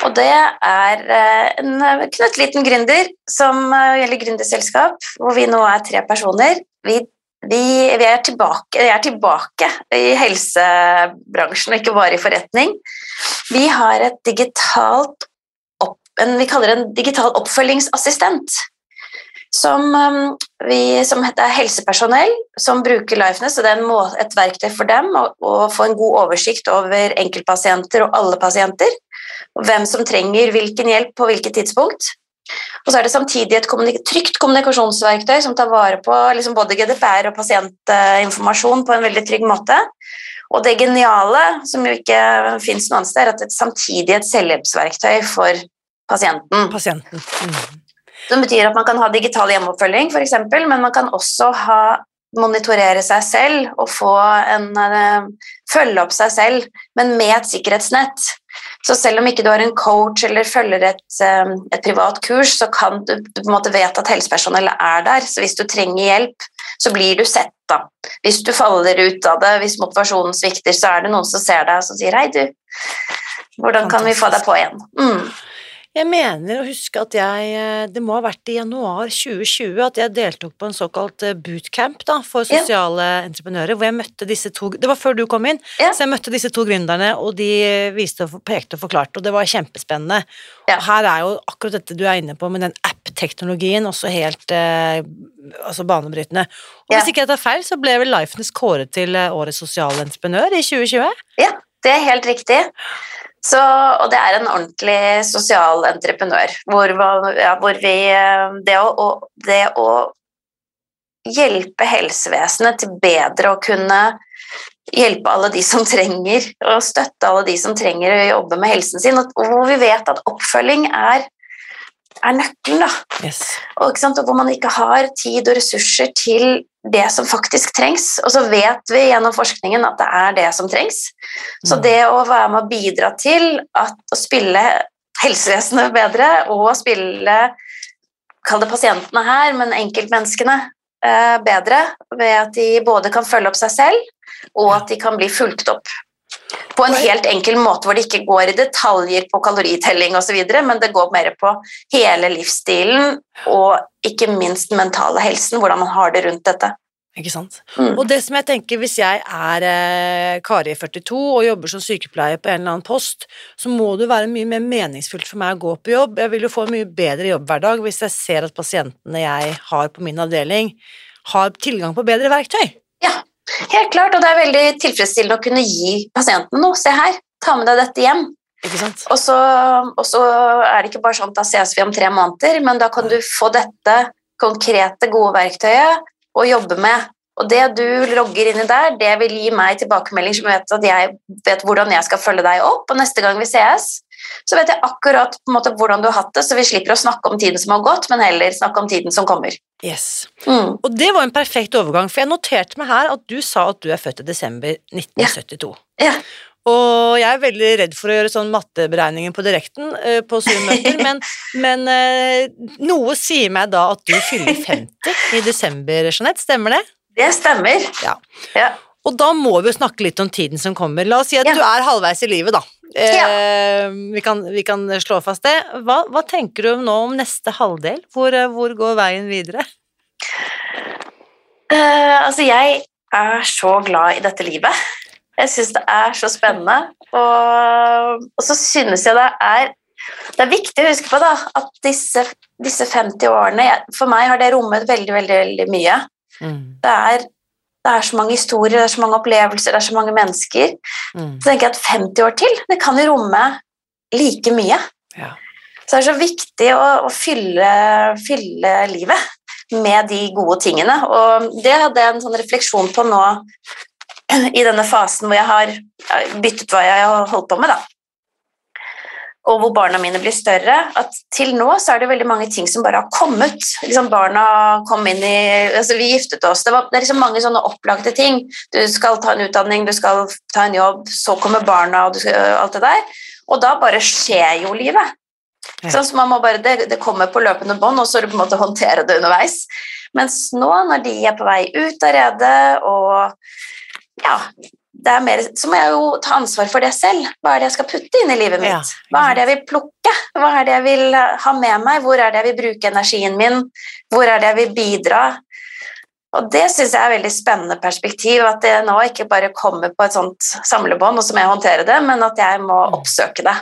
Og det er eh, en eh, knøttliten gründer som eh, gjelder gründerselskap, hvor vi nå er tre personer. Vi, vi, vi, er tilbake, er tilbake i helsebransjen, og ikke bare i forretning. Vi har et digitalt opp, en, vi kaller det en digital oppfølgingsassistent. Som, vi, som heter helsepersonell, som bruker Lifeness, og det er må, et verktøy for dem å, å få en god oversikt over enkeltpasienter og alle pasienter, hvem som trenger hvilken hjelp på hvilket tidspunkt. Og så er det samtidig et kommunik trygt kommunikasjonsverktøy som tar vare på liksom både GDPR og pasientinformasjon på en veldig trygg måte. Og det geniale, som jo ikke fins noe annet sted, er at det er samtidig et selvhjelpsverktøy for pasienten. Pasienten. Mm. Som betyr at man kan ha digital hjemmeoppfølging, f.eks., men man kan også ha, monitorere seg selv og få en, eh, følge opp seg selv, men med et sikkerhetsnett. Så selv om ikke du har en coach eller følger et, eh, et privat kurs, så kan du, du på en måte vet at helsepersonellet er der. Så hvis du trenger hjelp, så blir du sett. da. Hvis du faller ut av det, hvis motivasjonen svikter, så er det noen som ser deg og som sier 'hei, du, hvordan kan vi få deg på igjen'? Mm. Jeg mener å huske at jeg eh, Det må ha vært i januar 2020 at jeg deltok på en såkalt eh, bootcamp da, for Ja. sosiale entreprenører, hvor jeg møtte disse to Det var før du kom inn, Ja. så jeg møtte disse to gründerne, og de viste og pekte og forklarte, og det var kjempespennende. Ja. Og her er jo akkurat dette du er inne på med den app-teknologien også helt eh, altså banebrytende. Og Ja. hvis ikke jeg tar feil, så ble vel Lifeness kåret til eh, årets sosiale entreprenør i 2020? Ja, det er helt riktig. Så, og det er en ordentlig sosial entreprenør, hvor, ja, hvor vi eh, det å, det å hjelpe helsevesenet til bedre å kunne hjelpe alle de som trenger, og støtte alle de som trenger å jobbe med helsen sin, og hvor vi vet at oppfølging er, er nøkkelen, da. Yes. Og, og hvor man ikke har tid og ressurser til det som faktisk trengs. Og så vet vi gjennom forskningen at det er det som trengs. Så Mm. det å være med å bidra til at, å spille helsevesenet bedre, og spille Kall det pasientene her, men enkeltmenneskene eh, bedre, ved at de både kan følge opp seg selv, og at de kan bli fulgt opp. På en helt enkel måte hvor det ikke går i detaljer på kaloritelling osv., men det går mer på hele livsstilen og ikke minst mentale helsen, hvordan man har det rundt dette. Ikke sant? Mm. Og det som jeg tenker, hvis jeg er eh, Kari 42 og jobber som sykepleier på en eller annen post, så må det være mye mer meningsfullt for meg å gå på jobb. Jeg vil jo få en mye bedre jobbhverdag hvis jeg ser at pasientene jeg har på min avdeling, har tilgang på bedre verktøy. Ja, helt klart, og det er veldig tilfredsstillende å kunne gi pasienten noe. Se her, ta med deg dette hjem. Ikke sant? Og så, og så er det ikke bare sånn at da ses vi om tre måneder, men da kan du få dette konkrete, gode verktøyet å jobbe med. Og det du logger inn i der, det vil gi meg tilbakemelding som vet at jeg vet hvordan jeg skal følge deg opp, og neste gang vi ses, så vet jeg akkurat på en måte hvordan du har hatt det, så vi slipper å snakke om tiden som har gått, men heller snakke om tiden som kommer. Yes. Mm. Og det var en perfekt overgang, for jeg noterte meg her at du sa at du er født i desember 1972. Ja. Og jeg er veldig redd for å gjøre sånn matteberegninger på direkten eh, på Zoom-møter, men, men eh, noe sier meg da at du fyller 50 i desember, Jeanette. Stemmer det? Det stemmer. Ja. Ja. Og da må vi jo snakke litt om tiden som kommer. La oss si at Ja. du er halvveis i livet, da. Eh, vi, kan, vi kan slå fast det. Hva, hva tenker du nå om neste halvdel? Hvor, eh, hvor går veien videre? Uh, altså, jeg er så glad i dette livet. Jeg syns det er så spennende. Og, og så synes jeg det er Det er viktig å huske på da, at disse, disse 50 årene For meg har det rommet veldig, veldig, veldig mye. Det er, det er så mange historier, det er så mange opplevelser, det er så mange mennesker. Mm. Så tenker jeg at 50 år til, det kan jo romme like mye. Ja. Så det er så viktig å, å fylle, fylle livet med de gode tingene. Og det hadde jeg en sånn refleksjon på nå i denne fasen hvor jeg har byttet hva jeg har holdt på med, da. Og hvor barna mine blir større. At til nå så er det veldig mange ting som bare har kommet. Liksom Barna kom inn i altså Vi giftet oss. Det, var, det er liksom mange sånne opplagte ting. Du skal ta en utdanning, du skal ta en jobb, så kommer barna og du skal, alt det der. Og da bare skjer jo livet. Ja. Sånn, så man må bare, det, det kommer på løpende bånd, og så er det på en måte håndtere det underveis. Mens nå, når de er på vei ut av redet, og ja det er mer, Så må jeg jo ta ansvar for det selv. Hva er det jeg skal putte inn i livet mitt? Hva er det jeg vil plukke? Hva er det jeg vil ha med meg? Hvor er det jeg vil bruke energien min? Hvor er det jeg vil bidra? Og det syns jeg er et veldig spennende perspektiv, at det nå ikke bare kommer på et sånt samlebånd, og så må jeg håndtere det, men at jeg må oppsøke det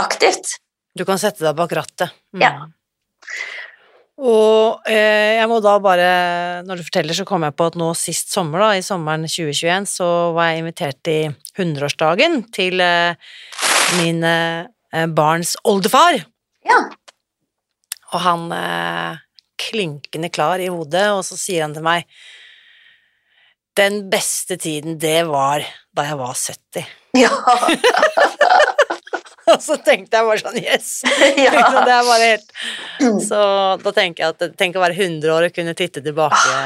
aktivt. Du kan sette deg bak rattet. Mm. Ja. Og eh, jeg må da bare, når du forteller, så kom jeg på at nå sist sommer, da, i sommeren 2021, så var jeg invitert i 100-årsdagen til eh, min eh, barns oldefar. Ja. Og han eh, klinkende klar i hodet, og så sier han til meg Den beste tiden, det var da jeg var 70. Ja. Og så tenkte jeg bare sånn Yes! ja. Det er bare helt Så da tenker jeg at tenk å være 100 år og kunne titte tilbake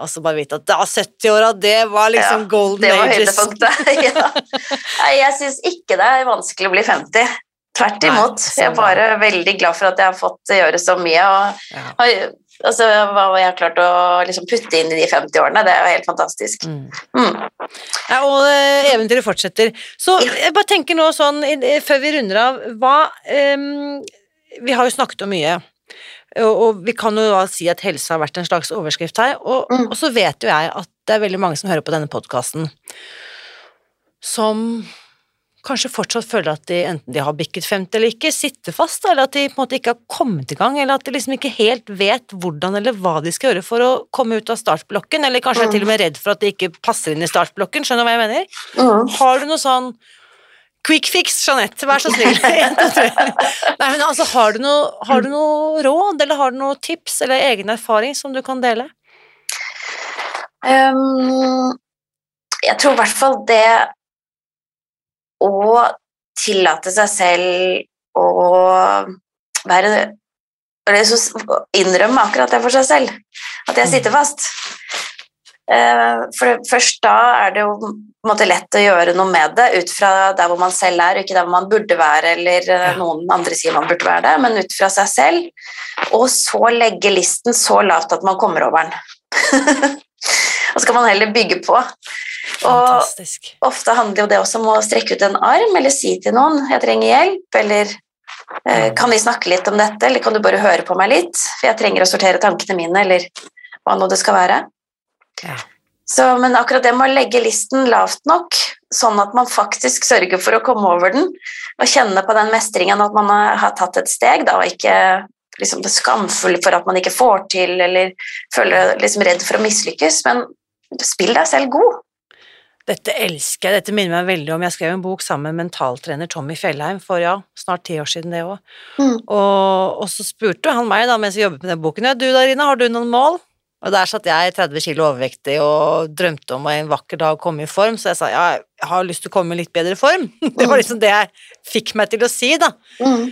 og så bare vite at da 70-åra, det var liksom Ja, golden Det var ages. høydepunktet. ja. Jeg syns ikke det er vanskelig å bli 50. Tvert imot. Jeg er bare veldig glad for at jeg har fått gjøre så mye. Og, Ja. har- altså, hva jeg har klart å liksom, putte inn i de 50 årene, det er jo helt fantastisk. Mm. Mm. Ja, og uh, eventyret fortsetter. Så jeg bare tenker nå sånn, før vi runder av, hva um, vi har jo snakket om mye, og, og vi kan jo da si at helse har vært en slags overskrift her, og, Mm. og så vet jo jeg at det er veldig mange som hører på denne podkasten, som kanskje fortsatt føler at de enten de har bikket 50 eller ikke, sitter fast, eller at de på en måte ikke har kommet i gang, eller at de liksom ikke helt vet hvordan eller hva de skal gjøre for å komme ut av startblokken, eller kanskje er til og med redd for at de ikke passer inn i startblokken, skjønner du hva jeg mener? Mm. Har du noe sånn Quick fix, Jeanette, vær så snill. Nei, men altså, har du, noe, har du noe råd, eller har du noe tips eller egen erfaring som du kan dele? Um, jeg tror i hvert fall det å tillate seg selv å være eller så innrømme akkurat det for seg selv, at jeg sitter fast. Eh, For først da er det jo måte lett å gjøre noe med det ut fra der hvor man selv er, og ikke der hvor man burde være, eller eh, noen andre sier man burde være det, men ut fra seg selv. Og så legge listen så lavt at man kommer over den. og så kan man heller bygge på. Og Fantastisk. ofte handler jo det også om å strekke ut en arm, eller si til noen 'jeg trenger hjelp', eller eh, 'kan vi snakke litt om dette', eller 'kan du bare høre på meg litt', for jeg trenger å sortere tankene mine, eller hva nå det skal være. Ja. Så, men akkurat det med å legge listen lavt nok, sånn at man faktisk sørger for å komme over den, og kjenne på den mestringen at man har, tatt et steg, da, og ikke liksom skamfull for at man ikke får til, eller føler liksom redd for å mislykkes, men spill deg selv god. Dette elsker jeg, dette minner meg veldig om Jeg skrev en bok sammen med mentaltrener Tommy Fjellheim for ja, snart ti år siden det òg. Mm. Og, og så spurte han meg da mens vi jobbet med den boken ja, du da, Rina, har du noen mål? Og der satt jeg 30 kilo overvektig og drømte om en vakker dag å komme i form, så jeg sa ja, jeg har lyst til å komme i litt bedre form. Det var liksom det jeg fikk meg til å si, da. Mm.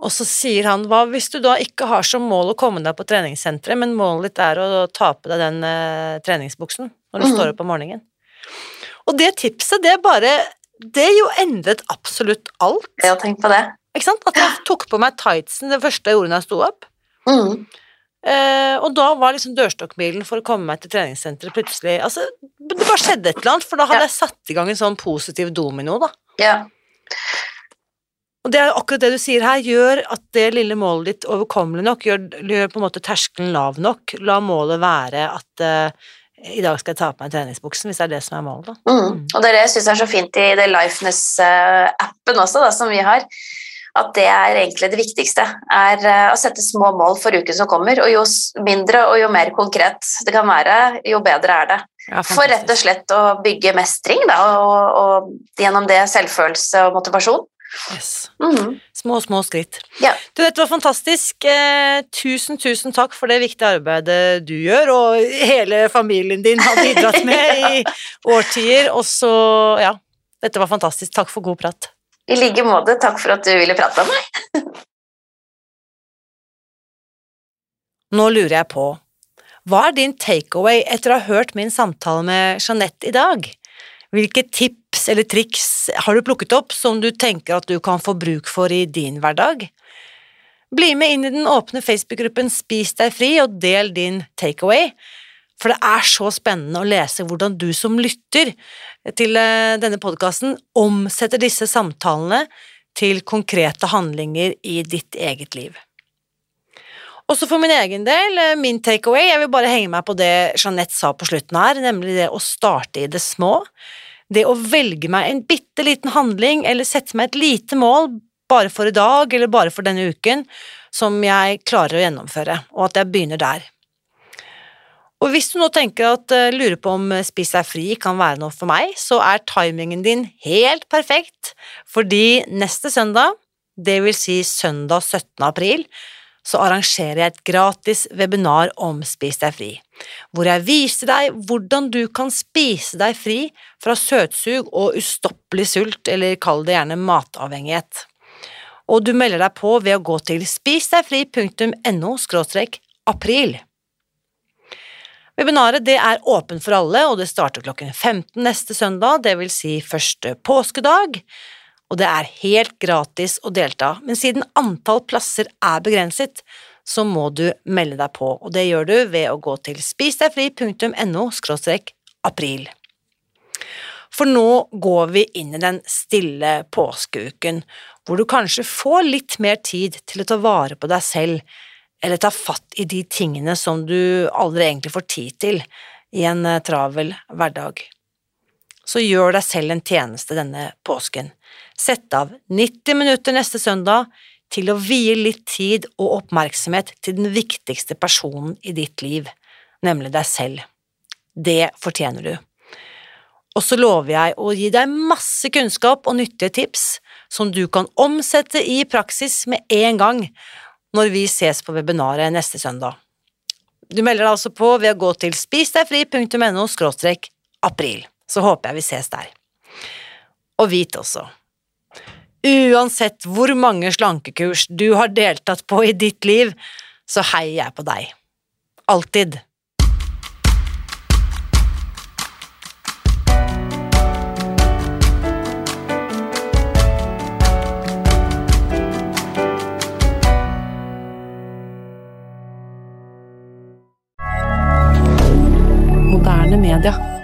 Og så sier han hva hvis du da ikke har som mål å komme deg på treningssenteret, men målet ditt er å ta på deg den eh, treningsbuksen når du mm. står opp om morgenen. Og det tipset, det bare Det jo endret absolutt alt. Å tenke på det. Ikke sant? At jeg tok på meg tightsen det første jeg gjorde da jeg sto opp. Mm. Eh, og da var liksom dørstokkmilen for å komme meg til treningssenteret plutselig Altså, det bare skjedde et eller annet, for da hadde Ja. jeg satt i gang en sånn positiv domino, da. Ja. Og det er akkurat det du sier her, gjør at det lille målet ditt overkommelig nok, gjør, gjør på en måte terskelen lav nok. La målet være at eh, i dag skal jeg ta på meg treningsbuksen, hvis det er det som er målet, da. Mm. Og det er det jeg syns er så fint i det Lifeness-appen også, da, som vi har, at det er egentlig det viktigste. Er eh, å sette små mål for uken som kommer, og jo mindre og jo mer konkret det kan være, jo bedre er det. Ja, For rett og slett å bygge mestring, da, og, og gjennom det selvfølelse og motivasjon. Yes. Mm. Små, små skritt. Ja. Du, dette var fantastisk. Eh, tusen, tusen takk for det viktige arbeidet du gjør, og hele familien din har bidratt med i årtier. Og så, ja, dette var fantastisk. Takk for god prat. I like måte, takk for at du ville prate med meg. Nå lurer jeg på, hva er din takeaway etter å ha hørt min samtale med Jeanette i dag? Hvilke tips eller triks har du plukket opp som du tenker at du kan få bruk for i din hverdag? Bli med inn i den åpne Facebook-gruppen Spis deg fri og del din takeaway, for det er så spennende å lese hvordan du som lytter til eh, denne podkasten omsetter disse samtalene til konkrete handlinger i ditt eget liv. Også for min egen del, eh, min takeaway, jeg vil bare henge meg på det Jeanette sa på slutten her, nemlig det å starte i det små. Det å velge meg en bitte liten handling, eller sette meg et lite mål, bare for i dag, eller bare for denne uken, som jeg klarer å gjennomføre, og at jeg begynner der. Og hvis du nå tenker at uh, lurer på om eh, Spis deg fri kan være noe for meg, så er timingen din helt perfekt, fordi neste søndag, det vil si søndag 17. april, så arrangerer jeg et gratis webinar om Spis deg fri, hvor jeg viser deg hvordan du kan spise deg fri fra søtsug og ustoppelig sult, eller kall det gjerne matavhengighet. Og du melder deg på ved å gå til spisdegfri.no april. Webinaret er åpent for alle, og det starter klokken 15 neste søndag, vil si første påskedag, og det er helt gratis å delta, men siden antall plasser er begrenset, så må du melde deg på, og det gjør du ved å gå til spisdegfri.no april. For nå går vi inn i den stille påskeuken, hvor du kanskje får litt mer tid til å ta vare på deg selv, eller ta fatt i de tingene som du aldri egentlig får tid til i en eh, travel hverdag. Så gjør deg selv en tjeneste denne påsken. Sett av 90 minutter neste søndag til å vie litt tid og oppmerksomhet til den viktigste personen i ditt liv, nemlig deg selv. Det fortjener du. Og så lover jeg å gi deg masse kunnskap og nyttige tips som du kan omsette i praksis med en gang når vi ses på webinaret neste søndag. Du melder deg altså på ved å gå til spisdegfri.no april, så håper jeg vi ses der. Og vit også, uansett hvor mange slankekurs du har deltatt på i ditt liv, så heier jeg på deg. Alltid. Moderne media.